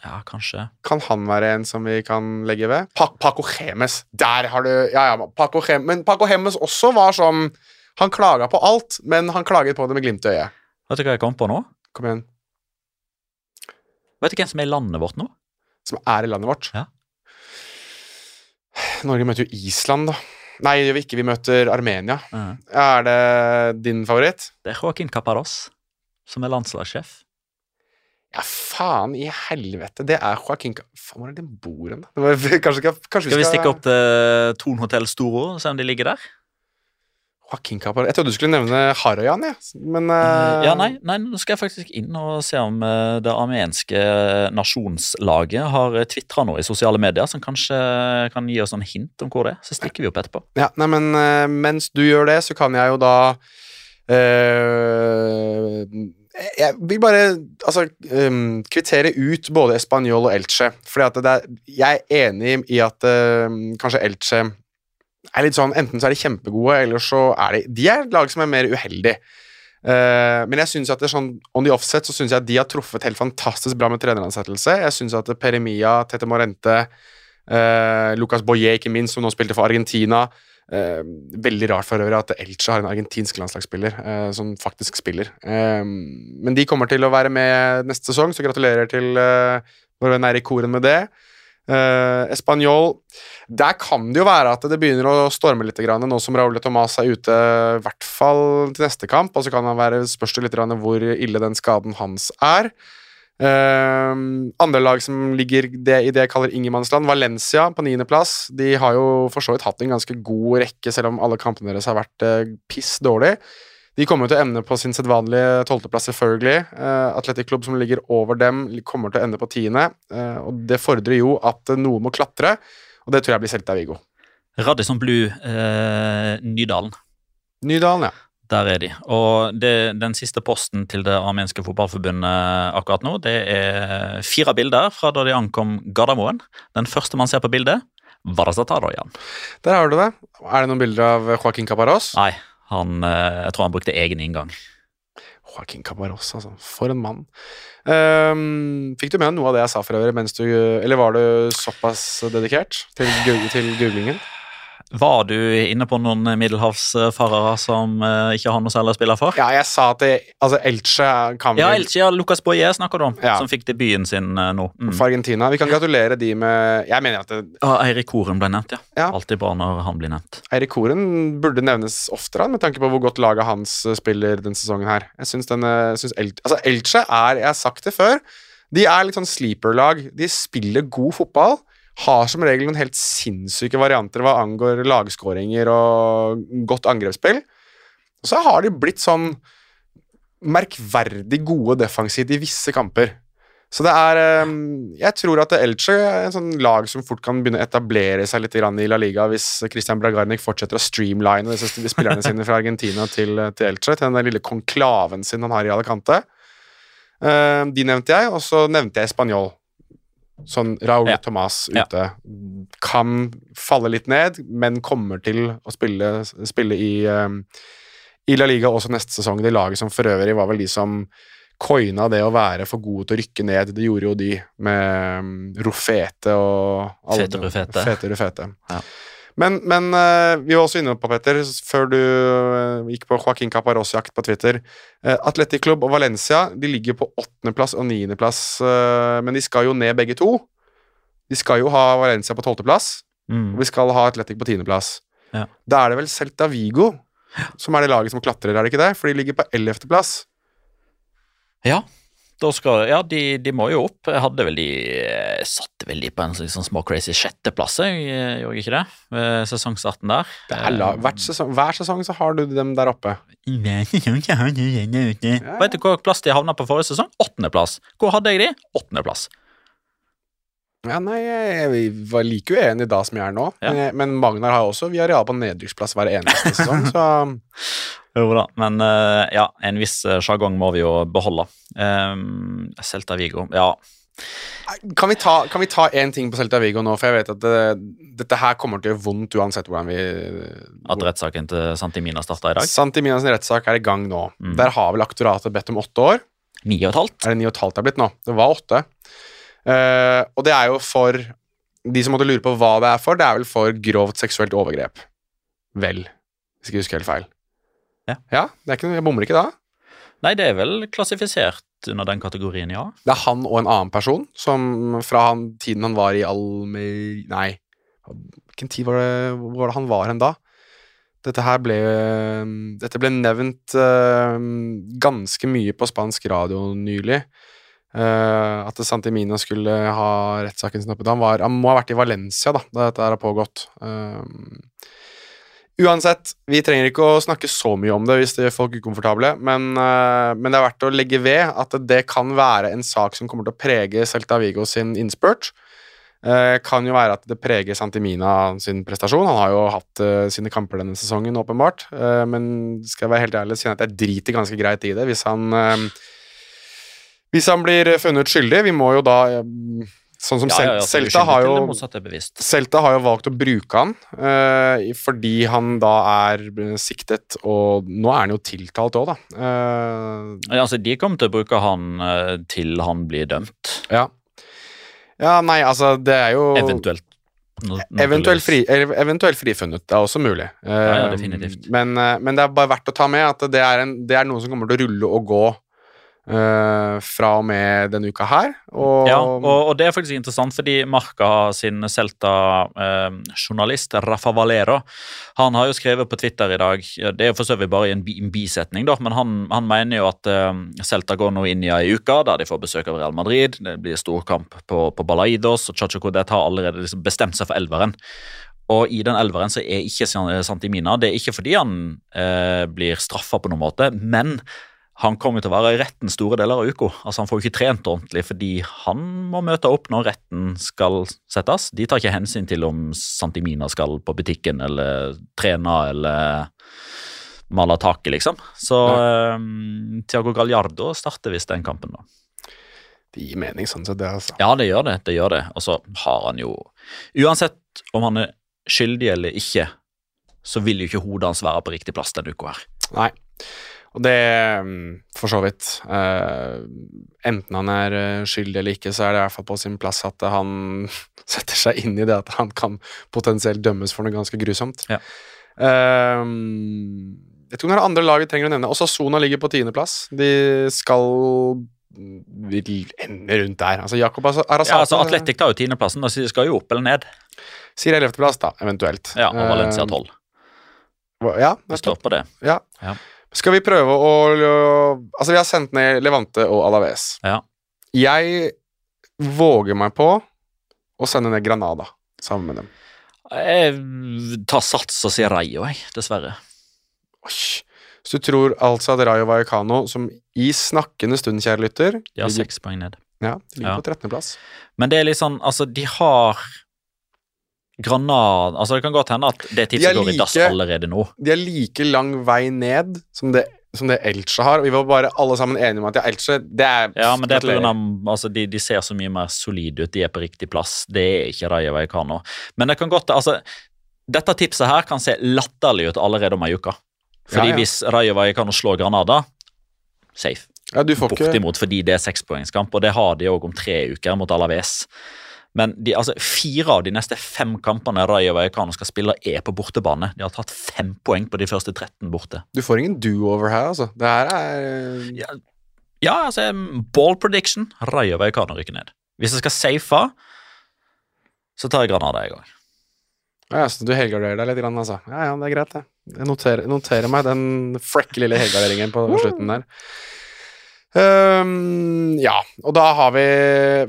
Ja, kanskje. Kan han være en som vi kan legge ved? Pa Paco Gemes. Der har du Ja, ja, Paco Gemes. Men Paco Gemes også var sånn Han klaga på alt, men han klaget på det med glimt i øyet. Vet du hva jeg kom på nå? Kom igjen. Vet du hvem som er i landet vårt nå? Som er i landet vårt. Ja. Norge møter jo Island, da. Nei, det gjør vi ikke. Vi møter Armenia. Mhm. Er det din favoritt? Det er Joaquin Caparos, som er landslagssjef. Ja, faen i helvete. Det er Joaquin Faen, hvor er det den bor hen? da? Kanskje, kanskje Skal vi stikke opp til Thon hotell Storo og se om de ligger der? Joaquin Capar Jeg trodde du skulle nevne Harajan, jeg. Men uh... Ja, nei, nei, nå skal jeg faktisk inn og se om eh, det armenske nasjonslaget har tvitra noe i sosiale medier som kanskje kan gi oss en hint om hvor det er. Så stikker vi opp etterpå. Ja, nei, men uh, mens du gjør det, så kan jeg jo da eh, Jeg vil bare altså, um, kvittere ut både Español og Elche. Fordi er, jeg er enig i at uh, kanskje Elche er litt sånn Enten så er de kjempegode, eller så er de De er et lag som er mer uheldig. Uh, men jeg synes at det er sånn on the offset så synes jeg at de har truffet helt fantastisk bra med treneransettelse. Jeg synes at Peremia, Tete Morente, uh, Lucas Boye, ikke minst, som nå spilte for Argentina eh, Veldig rart for øvrig at Elche har en argentinsk landslagsspiller eh, som faktisk spiller. Eh, men de kommer til å være med neste sesong, så gratulerer til uh, vår venn Eirik Koren med det. Uh, Español Der kan det jo være at det begynner å storme litt grann, nå som Raúl Tomàs er ute, i hvert fall til neste kamp. Og så kan det være spørs hvor ille den skaden hans er. Uh, andre lag som ligger det, i det jeg kaller ingenmannsland, Valencia på niendeplass. De har jo for så vidt hatt en ganske god rekke, selv om alle kampene deres har vært uh, piss dårlig. De kommer til å ende på sin sedvanlige tolvteplass, selvfølgelig. Uh, Atletic Klubb, som ligger over dem, kommer til å ende på tiende. Uh, og det fordrer jo at noen noe må klatre, og det tror jeg blir Celta Vigo. Radisson Blue, eh, Nydalen. Nydalen, ja. Der er de. Og det, den siste posten til det armenske fotballforbundet akkurat nå, det er fire bilder fra da de ankom Gardermoen. Den første man ser på bildet, Varazataroyan. Der har du det. Er det noen bilder av Joaquin Caparros? Nei, han, eh, jeg tror han brukte egen inngang. Joaquin Cabaros, altså. For en mann. Um, fikk du med noe av det jeg sa for øvrig, mens du Eller var du såpass dedikert til, til googlingen? Var du inne på noen middelhavsfarere som eh, ikke har noe særlig å spille for? Ja, jeg sa at det, altså Elche kan vi Ja, Elche, ja, Lucas Boye snakker du om, Ja. som fikk debuten sin eh, nå. Mm. for Argentina. Vi kan gratulere de med Jeg mener at det, Ja, Eirik Koren ble nevnt, ja. Ja. Alltid bra når han blir nevnt. Eirik Koren burde nevnes oftere, med tanke på hvor godt laget hans eh, spiller denne sesongen her. Jeg syns denne synes syns El Altså, Elche er Jeg har sagt det før. De er litt sånn sleeper-lag. De spiller god fotball. Har som regel noen helt sinnssyke varianter hva angår lagskåringer og godt angrepsspill. Og så har de blitt sånn merkverdig gode defensivt i visse kamper. Så det er eh, Jeg tror at Elche er en sånn lag som fort kan begynne å etablere seg litt i La Liga hvis Christian Bragarnik fortsetter å streamline disse spillerne sine fra Argentina til, til Elche, til den lille konklaven sin han har i Alicante. Eh, de nevnte jeg, og så nevnte jeg Spanjol. Sånn Raúl Ja. Tomàs ute. Kan falle litt ned, men kommer til å spille, spille i, eh, i La Liga også neste sesong. Det laget som for øvrig var vel de som coina det å være for gode til å rykke ned. Det gjorde jo de med um, Rofete og alle- Fete Rufete. Fete Rufete. Ja. Men, men eh, vi var også inne på, Petter, før du eh, gikk på Joaquin Caparros-jakt på Twitter. Uh, Atletic Club og Valencia de ligger på åttendeplass og niendeplass, men de skal jo ned begge to. De skal jo ha Valencia på tolvteplass, Mm. og vi skal ha Atletic på tiendeplass. Ja. Da er det vel Celta Vigo som er det laget som klatrer, er det ikke det? For de ligger på ellevteplass. Ja, da skal, ja de, de må jo opp. Jeg hadde vel de satte vel de på en sånn, sånn små crazy sjetteplass, jeg eh, gjorde ikke det? Ved sesongstarten der. Det er la, hvert sesong, hver sesong så har du dem der oppe. Vet du hva plass de havna på forrige sesong? Åttendeplass. Hvor hadde jeg de? Åttendeplass. Ja, nei, jeg, jeg var like uenig da som jeg er nå. Ja. Men, men Magnar har også Vi har real på nedrykksplass hver eneste sesong, så Jo da, men eh, ja, en viss eh, sjargong må vi jo beholde. Um, Celta Vigo, ja. kan vi, ta, kan vi ta én ting på Celta Vigo nå, for jeg vet at det, dette her kommer til å gjøre vondt uansett hvordan vi At rettssaken til Santimina starta i dag. Santiminas rettssak er i gang nå. Mm. Der har vel aktoratet bedt om åtte år. Ni og et halvt. Er det ni og et halvt det er blitt nå? Det var åtte. Uh, og det er jo for De som måtte lure på hva det er for, det er vel for grovt seksuelt overgrep. Vel, hvis ikke jeg husker helt feil. Ja. det er ikke, Jeg bommer ikke da. Nei, det er vel klassifisert under den kategorien, ja. Det er han og en annen person som fra han, tiden han var i Almer... Nei, hvilken tid var det, hvor var det han var hen da? Dette her ble Dette ble nevnt uh, ganske mye på spansk radio nylig. Uh, at Santimina skulle ha rettssaken sin oppe. Han, var, han må ha vært i Valencia da da dette her har pågått. Eh, Uansett, vi trenger ikke å snakke så mye om det hvis det gjør folk ukomfortable, men, eh, men det er verdt å legge ved at det kan være en sak som kommer til å prege Celta Vigo sin innspurt. Eh, kan jo være at det preger Santimina sin prestasjon. Han har jo hatt eh, sine kamper denne sesongen, åpenbart. Eh, men skal jeg være helt ærlig, og si at jeg driter ganske greit i det hvis han eh, Hvis han blir funnet skyldig. Vi må jo da eh, Sånn som Ja, ja, ja, Celta har jo. Celta har jo valgt å bruke han eh, fordi han da er eh, siktet, og nå er han jo tiltalt òg, da. Eh, Ja, altså, de kommer til å bruke han eh, til han blir dømt. ja. ja, nei, altså, det er jo Eventuelt. no- Eventuelt, fri, eventuelt frifunnet. Det er også mulig. Eh. Men, eh, men det er bare verdt å ta med at det er, en, det er noe som kommer til å rulle og gå eh, fra og med denne uka her. Og, Ja, og, og det er faktisk interessant, fordi Marca sin Celta-journalist, Rafa Valero, han har jo skrevet på Twitter i dag Det er for så vidt bare en, en bisetning, da, men han, han mener jo at uh, Celta går nå inn i ei uke der de får besøk av Real Madrid. Det blir storkamp på, på Balaidos, og Chacho Codet har allerede liksom bestemt seg for elveren. Og i den elveren så er ikke San- Santimina. Det er ikke fordi han eh, blir straffa på noen måte, men han kommer til å være i retten store deler av uka. Altså Han får jo ikke trent ordentlig fordi han må møte opp når retten skal settes. De tar ikke hensyn til om Santimina skal på butikken eller trene eller male taket, liksom. Så um, Tiago Gallardo starter visst den kampen da. Det gir mening, sånn sett, det, altså. Ja, det gjør det. det gjør det. Og så har han jo Uansett om han er skyldig eller ikke, så vil jo ikke hodet hans være på riktig plass denne uka her. Nei. Og det mm, For så vidt. eh, enten han er eh, skyldig eller ikke, så er det i hvert fall på sin plass at han setter seg inn i det at han kan potensielt dømmes for noe ganske grusomt. Ja. Eh, jeg tror det er andre lag vi trenger å nevne. Også Sona ligger på tiendeplass. De skal vil ende rundt der. Altså Jakob Arasate Ja, altså Atletic tar jo tiendeplassen, så de skal jo opp eller ned. sier ellevteplass, da, eventuelt. Ja, og Valencia tolv. 12. Ja, Det står på det. Ja. Ja. Skal vi prøve å Altså, vi har sendt ned Levante og Alaves. Ja. Jeg våger meg på å sende ned Granada sammen med dem. Jeg tar sats og sier Rayo, jeg, dessverre. Oi. Så du tror altså at Rayo Vallecano, som i snakkende stund, kjære lytter De har seks poeng ned. Ja, de ligger Ja. på 13.-plass. Men det er litt sånn, altså, de har Granada Altså, det kan godt hende at det De tipset går i dass allerede nå. De er like lang vei ned som det, som det Elche har, og vi var bare alle sammen enige om at ja, Elche det er Ja, men det er av altså, de, de ser så mye mer solide ut, de er på riktig plass. Det er ikke Rayo Vallecano. Men det kan godt altså, Dette tipset her kan se latterlig ut allerede om ei uke. Fordi Ja, ja. hvis Rayo Vallecano slår Granada, safe. Ja, du får ikke Bortimot fordi det er sekspoengskamp, og det har de òg om tre uker mot Alaves. Men de, altså, fire av de neste fem kampene Rayo Vallecano skal spille, er på bortebane. De har tatt fem poeng på de første 13 borte. Du får ingen do-over her, altså. Det her er Ja, ja altså, ball prediction. Rayo Vallecano rykker ned. Hvis jeg skal safe, så tar jeg Granada i gang. Ja, så du helgarderer deg litt, altså. Ja, ja, det er greit, det. Jeg noterer, noterer meg den frekke lille helgarderingen på slutten der. Ehm, ja, og da har vi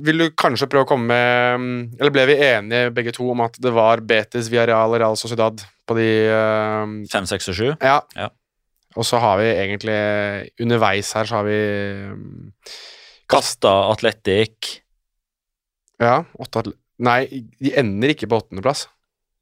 Vil du kanskje prøve å komme med Eller ble vi enige begge to om at det var Betis, Villarreal Real Sociedad på de ehm, Fem, seks og sju. Ja. Ja. Og så har vi egentlig Underveis her så har vi um, Kasta Atletic. Ja, åtte atle- Nei, de ender ikke på åttendeplass.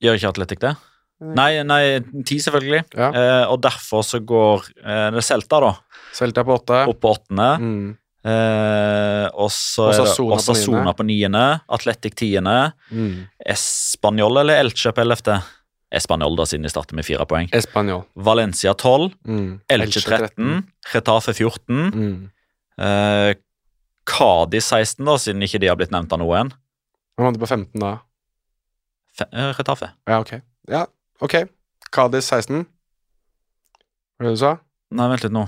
Gjør ikke Atletic det? Nei, nei, ti selvfølgelig. Ja. Eh, og derfor så går eh, det Celta da, Celta på åtte. opp på åttende. Mm. Eh, og så er på niende. Atletic tiende. Mm. Espanol eller Elche på ellevte? Espanol, da, siden de starter med fire poeng. Espanol. Valencia 12. Mm. Elche 13. Retafe 14. Mm. Eh, Cádiz 16, da, siden ikke de har blitt nevnt av noen. Hvem vant på 15 da? Fe- eh, Retafe. Ja, ok. Ja, ok. Cádiz 16. Hva var det du sa? Nei, vent litt nå.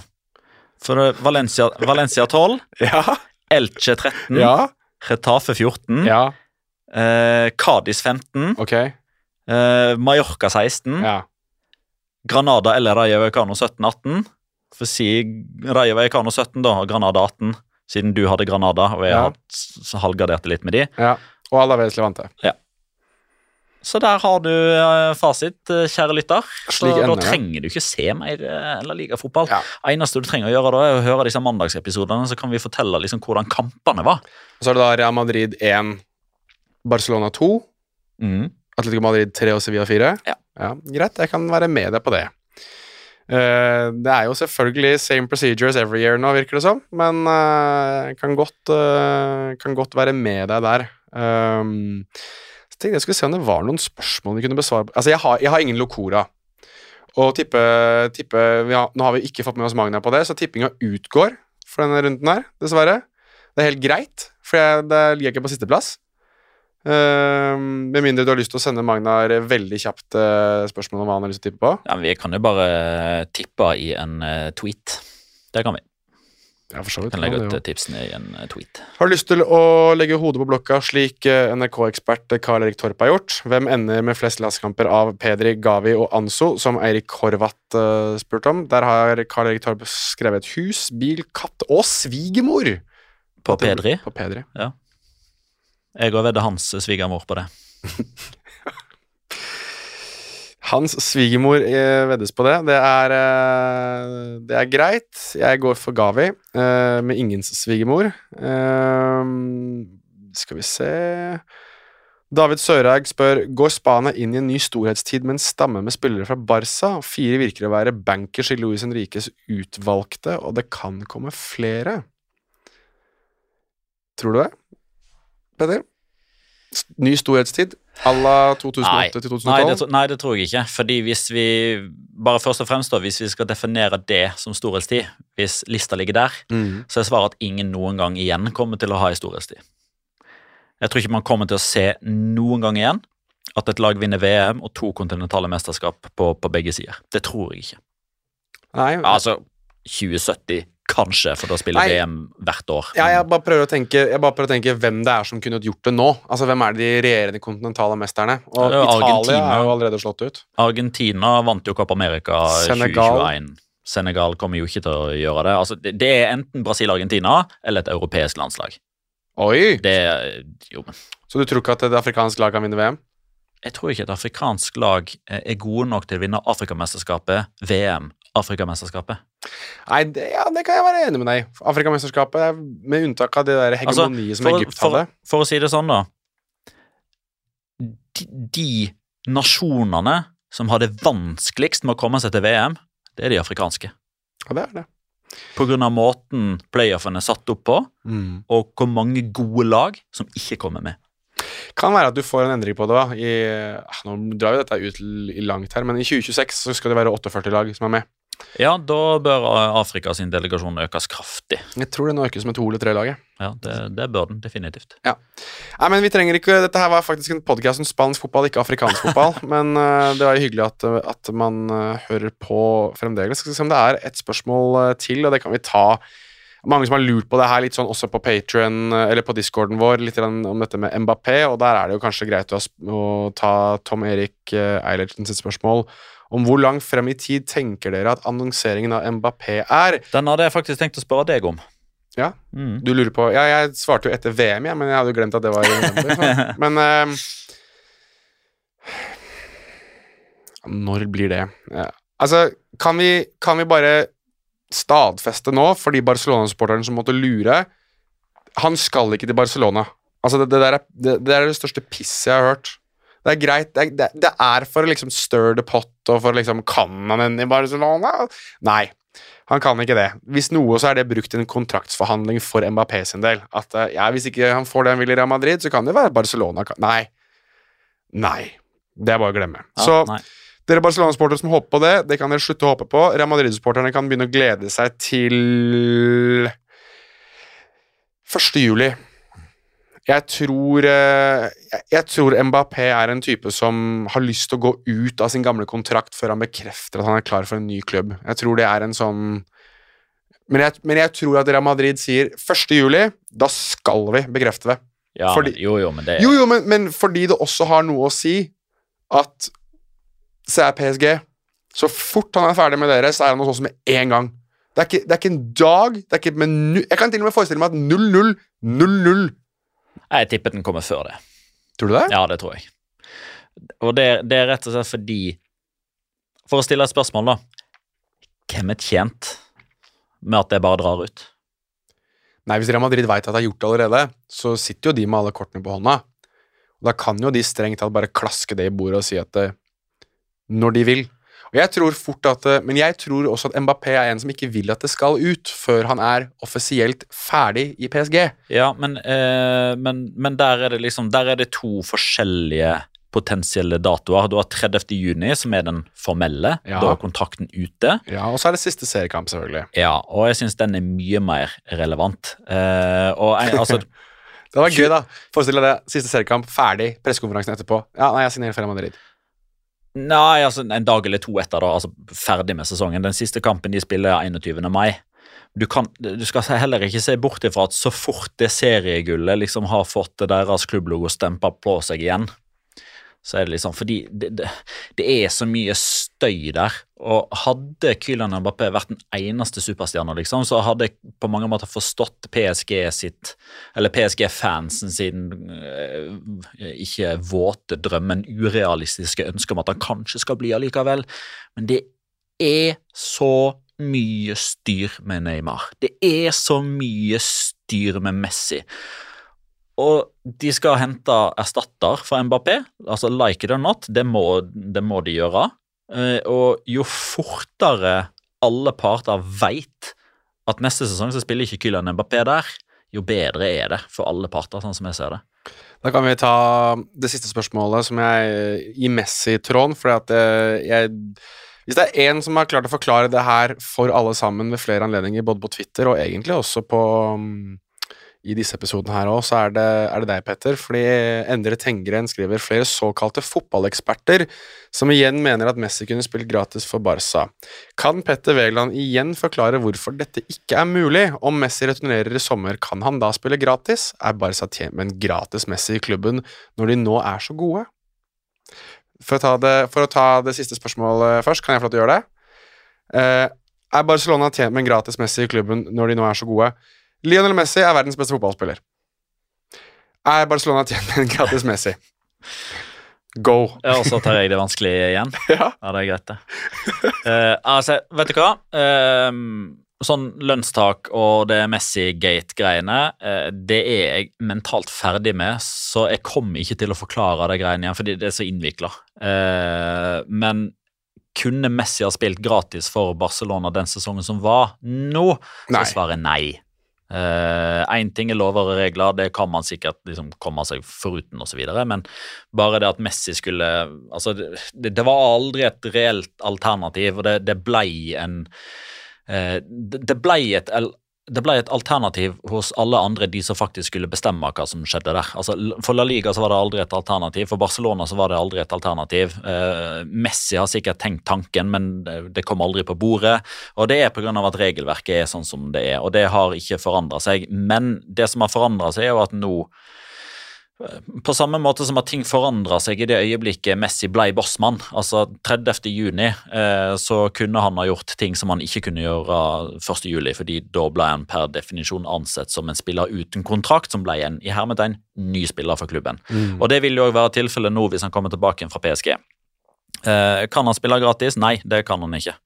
For eh, Valencia, Valencia 12. Ja. Elche 13. Ja. Retafe 14. Ja. Eh, Cádiz 15. Ok. Eh, Mallorca 16. Ja. Granada eller Rayo Vallecano 17-18. For si Rayo Vallecano 17, da, og Granada 18, siden du hadde Granada, og jeg Ja. har halvgardert det litt med de. ja. Og Alaves Levante. Så der har du eh, fasit, eh, kjære lytter. Så ender, da trenger du ikke se mer eller like Liga-fotball. Ja. eneste du trenger å gjøre da, er å høre disse mandagsepisodene, så kan vi fortelle liksom hvordan kampene var. Så er det da Real Madrid 1, Barcelona 2, Mm. Atletico Madrid 3 og Sevilla 4. Ja. Greit, jeg kan være med deg på det. Uh, det er jo selvfølgelig same procedures every year nå, virker det som, men uh, kan, godt, uh, kan godt være med deg der. Um, så tenkte jeg skulle se om det var noen spørsmål vi kunne besvare. Altså, jeg har, jeg har ingen Locora. Og tippe, tippe ja, Nå har vi ikke fått med oss Magna på det, så tippinga utgår for denne runden her, dessverre. Det er helt greit, for jeg, det ligger ikke på sisteplass. Uh, med mindre du har lyst til å sende Magnar veldig kjapt uh, spørsmål om hva han har lyst til å tippe på. Ja, men vi kan jo bare tippe i en uh, tweet. Det kan vi. Ja, for så vidt. kan legge ut eh, tipsene i en eh, tweet. Har du lyst til å legge hodet på blokka slik eh, NRK-ekspert Karl Erik Torp har gjort? Hvem ender med flest landskamper av Pedri, Gavi og Anso, som Eirik Horvath uh, spurte om? Der har Karl Erik Torp skrevet hus, bil, katt og svigermor. På Pedri. På Pedri. Ja. Jeg òg vedder hans svigermor på det. Hans svigermor eh, veddes på det. Det er, eh, det er greit. Jeg går for Gavi eh, med ingens svigermor. Skal vi se David Sørhaug spør Går Spania inn i en ny storhetstid med en stamme med spillere fra Barca. Fire virker å være bankers i Luis Henriques utvalgte, og det kan komme flere. Tror du det, Peder? Ny storhetstid à la 2008 til 2012? Nei, det, nei, det tror jeg ikke. Fordi hvis vi bare først og fremst da, hvis vi skal definere det som storhetstid, hvis lista ligger der, mm. så er svaret at ingen noen gang igjen kommer til å ha en storhetstid. Jeg tror ikke man kommer til å se noen gang igjen at et lag vinner VM og to kontinentale mesterskap på, på begge sider. Det tror jeg ikke. Nei, Altså 2070 kanskje, for da spiller Nei. VM hvert år. Ja, jeg bare prøver å tenke Jeg bare prøver å tenke hvem det er som kunne gjort det nå. Altså, Hvem er de regjerende kontinentale mesterne? Og Ja, Italia Argentina. er jo allerede slått ut. Argentina vant jo Copp America Senegal. 2021. Senegal kommer jo ikke til å gjøre det. Altså, det, det er enten Brasil-Argentina eller et europeisk landslag. Oi! Det jo, men Så du tror ikke at et afrikansk lag kan vinne VM? Jeg tror ikke et afrikansk lag er gode nok til å vinne Afrikamesterskapet, VM, Afrikamesterskapet. Nei, det, ja, det kan jeg være enig med deg i. Afrikamesterskapet, er- med unntak av det der hegemoniet som Altså, for, Egypt for, hadde. for å si det sånn, da. De, de nasjonene som har det vanskeligst med å komme seg til VM, det er de afrikanske. Ja, det er det. På grunn av måten playoffen er satt opp på, Mm. og hvor mange gode lag som ikke kommer med. Kan være at du får en endring på det. da I, Nå drar vi dette ut langt her, men i 2026 så skal det være 48 lag som er med. Ja, da bør Afrika sin delegasjon økes kraftig. Jeg tror det nå økes med to eller tre lag. Ja, det, det bør den definitivt. Nei, men vi trenger ikke Dette her var faktisk en podkast om spansk fotball, ikke afrikansk fotball. men uh, det var jo hyggelig at, eh, at man uh, hører på fremdeles. Skal vi se om det er et spørsmål uh, til, og det kan vi ta. Mange som har lurt på det her litt sånn også på Patreon, eh, eller på discorden vår, litt om dette med Mbappé, og der er det jo kanskje greit å, å ta Tom Erik Eilertsen sitt spørsmål om hvor langt frem i tid tenker dere at annonseringen av Mbappé er? Den hadde jeg faktisk tenkt å spørre deg om. Ja. Mm. Du lurer på Ja, jeg svarte jo etter VM, jeg, men jeg hadde jo glemt at det var i november. Men uh, Når blir det? Ja. Altså, kan vi, kan vi bare stadfeste nå, for de Barcelona-supporterne som måtte lure Han skal ikke til Barcelona. Altså, det, det, der er, det, det er det største pisset jeg har hørt. Det er greit, det er, det, er for å liksom stir the pot, og for liksom Kan han en i Barcelona? Nei. Han kan ikke det. Hvis noe, så er det brukt i en kontraktsforhandling for Mbappé sin del. At eh, ja, Hvis ikke han får det han vil i Real Madrid, så kan det være Barcelona. Nei. Nei. Det er bare å glemme. Ja, så nei. dere Barcelona-sportere som håper på det, det kan dere slutte å håpe på. Real Madrid-supporterne kan begynne å glede seg til 1. juli. Jeg tror, eh, jeg, tror Mbappé er en type som har lyst til å gå ut av sin gamle kontrakt før han bekrefter at han er klar for en ny klubb. Jeg tror det er en sånn Men jeg, men jeg tror at Real Madrid sier 1. juli, da skal vi bekrefte det. Ja, Fordi- jo, jo, men det er... Jo, jo, men, men fordi det også har noe å si at Se er PSG. Så fort han er ferdig med dere, så er han hos oss med en gang. Det er ikke, det er ikke en dag det er ikke et Jeg kan til og med forestille meg at 0-0 0-0 Jeg tipper den kommer før det. Tror du det? Ja, det tror jeg. Og det, det er rett og slett fordi For å stille et spørsmål, da. Hvem er tjent med at det bare drar ut? Nei, Hvis Real Madrid veit at de har gjort det allerede, så sitter jo de med alle kortene på hånda. Og Da kan jo de strengt tatt bare klaske det i bordet og si at det, når de vil. Og jeg tror fort at, Men jeg tror også at Mbappé er en som ikke vil at det skal ut før han er offisielt ferdig i PSG. Ja, men, eh, men, men der er det liksom Der er det to forskjellige potensielle datoer. Du har 30. juni, som er den formelle. Ja. Da er kontrakten ute. Ja, Og så er det siste seriekamp, selvfølgelig. Ja, og jeg syns den er mye mer relevant. Eh, og jeg, altså Det var gøy, da. Forestill deg det. Siste seriekamp, ferdig, pressekonferansen etterpå. Ja, nei, jeg signerer for Madrid. Nei, altså en dag eller to etter, da. Altså ferdig med sesongen. Den siste kampen de spiller, er 21. mai. Du, kan, du skal heller ikke se bort ifra at så fort det seriegullet liksom har fått deres klubblogo stempa på seg igjen, så er det liksom Fordi det, det, det er så mye støy der. Og hadde Kylian Mbappé vært den eneste superstjerna, liksom, så hadde jeg på mange måter forstått PSG sitt Eller PSG-fansen sin eh, ikke våte drøm, men urealistiske ønske om at han kanskje skal bli allikevel. Men det er så mye styr med Neymar. Det er så mye styr med Messi. Og de skal hente erstatter for Mbappé, altså like it or not, det må, det må de gjøre. Eh, Og jo fortere alle parter veit at neste sesong så spiller ikke Kylian Mbappé der, jo bedre er det for alle parter, sånn som jeg ser det. Da kan vi ta det siste spørsmålet som jeg i Messi-tråden, for eh, Hvis det er én som har klart å forklare det her for alle sammen ved flere anledninger, både på Twitter og egentlig også på mm, i disse episodene her òg, så er det, er det deg, Petter. Fordi Endre Tengren skriver flere såkalte fotballeksperter som igjen mener at Messi kunne spilt gratis for Barca. Kan Petter Wæland igjen forklare hvorfor dette ikke er mulig? Om Messi returnerer i sommer, kan han da spille gratis? Er Barca tjent med en gratis Messi i klubben når de nå er så gode? For å ta det, å ta det siste spørsmålet først, kan jeg få lov til å gjøre det? Eh, er Barcelona tjent med en gratis Messi i klubben når de nå er så gode? Lionel Messi er verdens beste fotballspiller. Er Barcelona tjent med en gratis Messi? Go. Ja, og så tar jeg det vanskelig igjen. Ja. Ja, det er greit, det. Uh, altså, vet du hva? Uh, sånn lønnstak og det Messi-gate-greiene, eh, det er jeg mentalt ferdig med, så jeg kommer ikke til å forklare de greiene igjen, fordi det er så innvikla. men kunne Messi ha spilt gratis for Barcelona den sesongen som var nå, så svarer er nei. Én ting er lover og regler, det kan man sikkert liksom komme seg foruten osv., men bare det at Messi skulle Altså, det, det var aldri et reelt alternativ, og det, det blei en uh, det, det blei et det ble et alternativ hos alle andre, de som faktisk skulle bestemme hva som skjedde der. Altså, for La Liga så var det aldri et alternativ, for Barcelona så var det aldri et alternativ. Eh, Messi har sikkert tenkt tanken, men det, kom aldri på bordet. Og det er pga. at regelverket er sånn som det er, og det har ikke forandra seg. Men det som har forandra seg, er jo at nå på samme måte som at ting forandra seg i det øyeblikket Messi ble bossmann. Altså 30. juni eh, så kunne han ha gjort ting som han ikke kunne gjøre 1. juli, fordi da ble han per definisjon ansett som en spiller uten kontrakt, som ble en i hermetegn ny spiller for klubben. Og det vil jo òg være tilfellet nå hvis han kommer tilbake fra PSG. Eh, kan han spille gratis? Nei, det kan han ikke.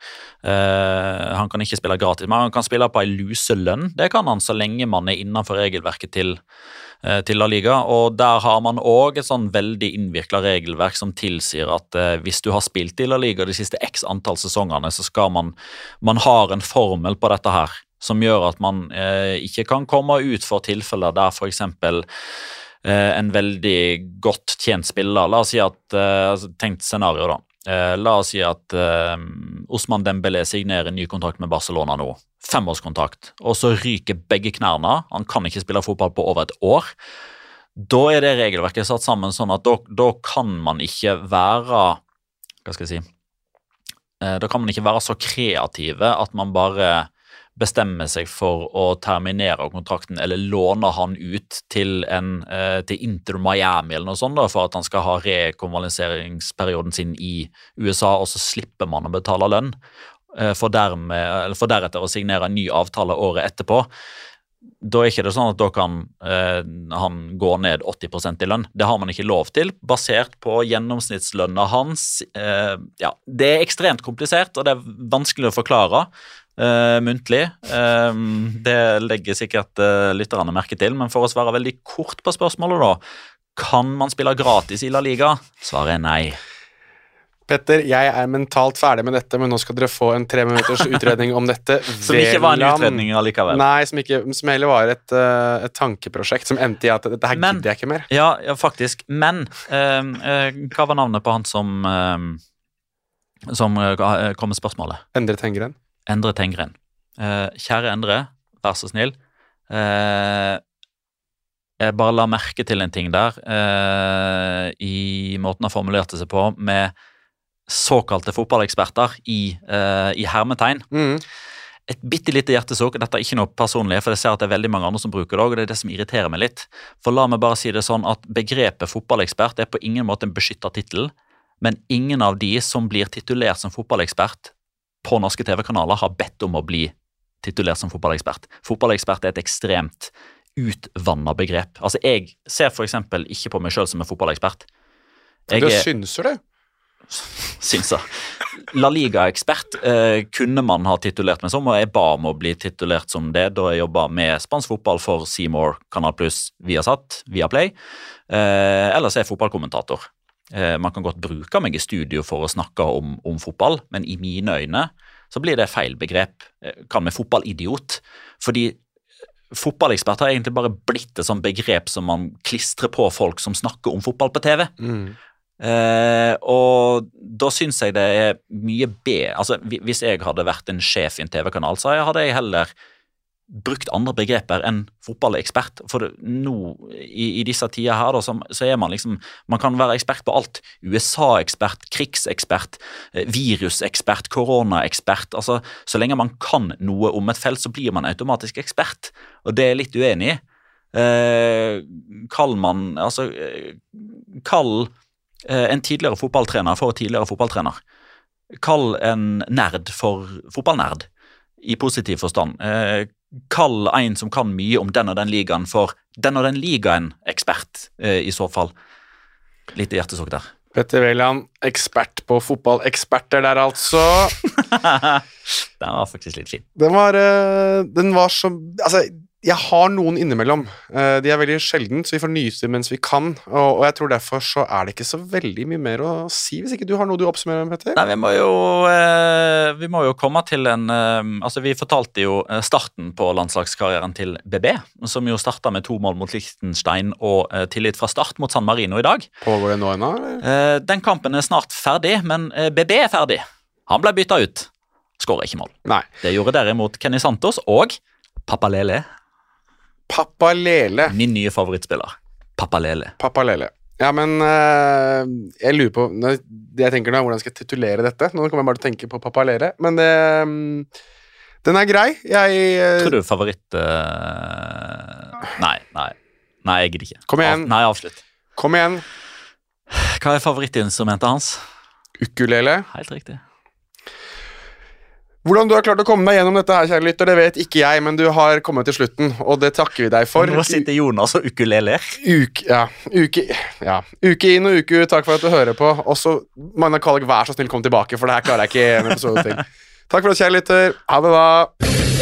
Eh, han kan ikke spille gratis, men han kan spille på ei luselønn. Det kan han så lenge man er innenfor regelverket til, til La Liga. Og der har man òg et sånn veldig innvirkla regelverk som tilsier at eh, hvis du har spilt i La Liga de siste x antall sesongene, så skal man Man har en formel på dette her som gjør at man eh, ikke kan komme ut for tilfeller der f.eks eh, en veldig godt tjent spiller. La oss si at eh, altså, Tenkt scenario, da. Eh, la oss si at eh, Osman Dembélé signerer ny kontrakt med Barcelona nå. Femårskontrakt. Og så ryker begge knærne. Han kan ikke spille fotball på over et år. Da er det regelverket satt sammen sånn at da, da kan man ikke være Hva skal jeg si eh, Da kan man ikke være så kreative at man bare bestemmer seg for å terminere kontrakten eller låne han ut til, en, eh, til Inter Miami eller noe sånt da, for at han skal ha rekonvaliseringsperioden sin i USA, og så slipper man å betale lønn, eh, for, dermed, for deretter å signere en ny avtale året etterpå. da er ikke det sånn at da kan eh, han gå ned 80% i lønn. Det har man ikke lov til, basert på gjennomsnittslønna hans. Eh, ja, det er ekstremt komplisert, og det er vanskelig å forklare eh, muntlig. Um, det legger sikkert uh, lytterne merke til, men for å svare veldig kort på spørsmålet, da. Kan man spille gratis i La Liga? Svaret er nei. Petter, jeg er mentalt ferdig med dette, men nå skal dere få en tre minutters utredning om dette. Som ikke var en utredning allikevel. Nei, som, ikke, som heller var et, uh, et tankeprosjekt som endte i at dette her Men- gidder jeg ikke mer. Ja, ja faktisk. Men hva var navnet på han som Som kom med spørsmålet? Endre Tengren. Endre Tengren. Eh, kjære Endre, vær så snill. Eh, jeg bare la merke til en ting der eh, i måten han formulerte seg på, med såkalte fotballeksperter i, eh, i hermetegn. Mm. Et bitte lite hjertesukk. Dette er ikke noe personlig, for jeg ser at det er veldig mange andre som bruker det òg, og det er det som irriterer meg litt. For la meg bare si det sånn at begrepet fotballekspert er på ingen måte en beskytta tittel, men ingen av de som blir titulert som fotballekspert på norske TV-kanaler, har bedt om å bli titulert som fotballekspert. Fotballekspert er et ekstremt utvanna begrep. Altså, jeg ser eksempel ikke på meg sjøl som en fotballekspert. Jeg Du er- synser, du. Synser. La Liga-ekspert eh, kunne man ha titulert meg som, og jeg ba om å bli titulert som det da jeg jobba med spansk fotball for Seymour, Kanal Pluss, Viasat, Viaplay. Eh, ellers er jeg fotballkommentator. Eh, man kan godt bruke meg i studio for å snakke om, om fotball, men i mine øyne så blir det feil begrep. Kan vi fotballidiot. Fordi fotballekspert har egentlig bare blitt et sånt begrep som man klistrer på folk som snakker om fotball på TV. Mm. Eh, og da syns jeg det er mye bedre Altså, hvis jeg hadde vært en sjef i en TV-kanal, så hadde jeg heller brukt andre begreper enn fotballekspert. For nå, i, i disse tider her, da, så, så er man liksom Man kan være ekspert på alt. USA-ekspert, krigsekspert, eh, virusekspert, koronaekspert. Altså, så lenge man kan noe om et felt, så blir man automatisk ekspert. Og det er jeg litt uenig i. Eh, kall man Altså, eh, kall eh, en tidligere fotballtrener for tidligere fotballtrener. Kall en nerd for fotballnerd, i positiv forstand. Kall en som kan mye om den og den ligaen for den og den ligaen-ekspert, eh, i så fall. Litt hjertesukk der. Petter Wæland, ekspert på fotballeksperter der, altså. Den var faktisk litt fin. Den var, eh, den var så Altså, jeg har noen innimellom. Eh, de er veldig sjelden, så vi får nyse mens vi kan. Og, og jeg tror derfor så er det ikke så veldig mye mer å si, hvis ikke du har noe du oppsummerer med, Petter? Nei, vi må jo, eh, vi må jo komme til en eh, Altså, vi fortalte jo starten på landslagskarrieren til BB, som jo starta med to mål mot Liechtenstein og tillit fra start mot San Marino i dag. Pågår det nå ennå, eller? Den kampen er snart ferdig, men BB er ferdig. Han ble bytta ut. Skåra ikke mål. Nei. Det gjorde derimot Kenny Santos og Pappa Lele, Pappa Lele. min nye favorittspiller. Pappa Lele. Pappa Lele. Ja, men eh, jeg lurer på nå- Det jeg tenker nå, hvordan skal jeg titulere dette? Nå kommer jeg bare til å tenke på Pappa Lele, men det mm, Den er grei. Jeg eh, Tror du favoritt eh, Nei, nei. Nei, jeg gidder ikke. Kom igjen. Av, nei, avslutt. Kom igjen. Hva er favorittinstrumentet hans? Ukulele. Helt riktig. Hvordan du har klart å komme deg gjennom dette, her, kjære lytter, det vet ikke jeg, men du har kommet til slutten, og det takker vi deg for. Nå sitter Jonas og ukuleler. Uke, ja, uke, ja. uke inn og uke ut, takk for at du hører på. Også, Magna Kallik, vær så snill, kom tilbake, for det her klarer jeg ikke en episode til. Takk for oss, kjære lytter. Ha det, da.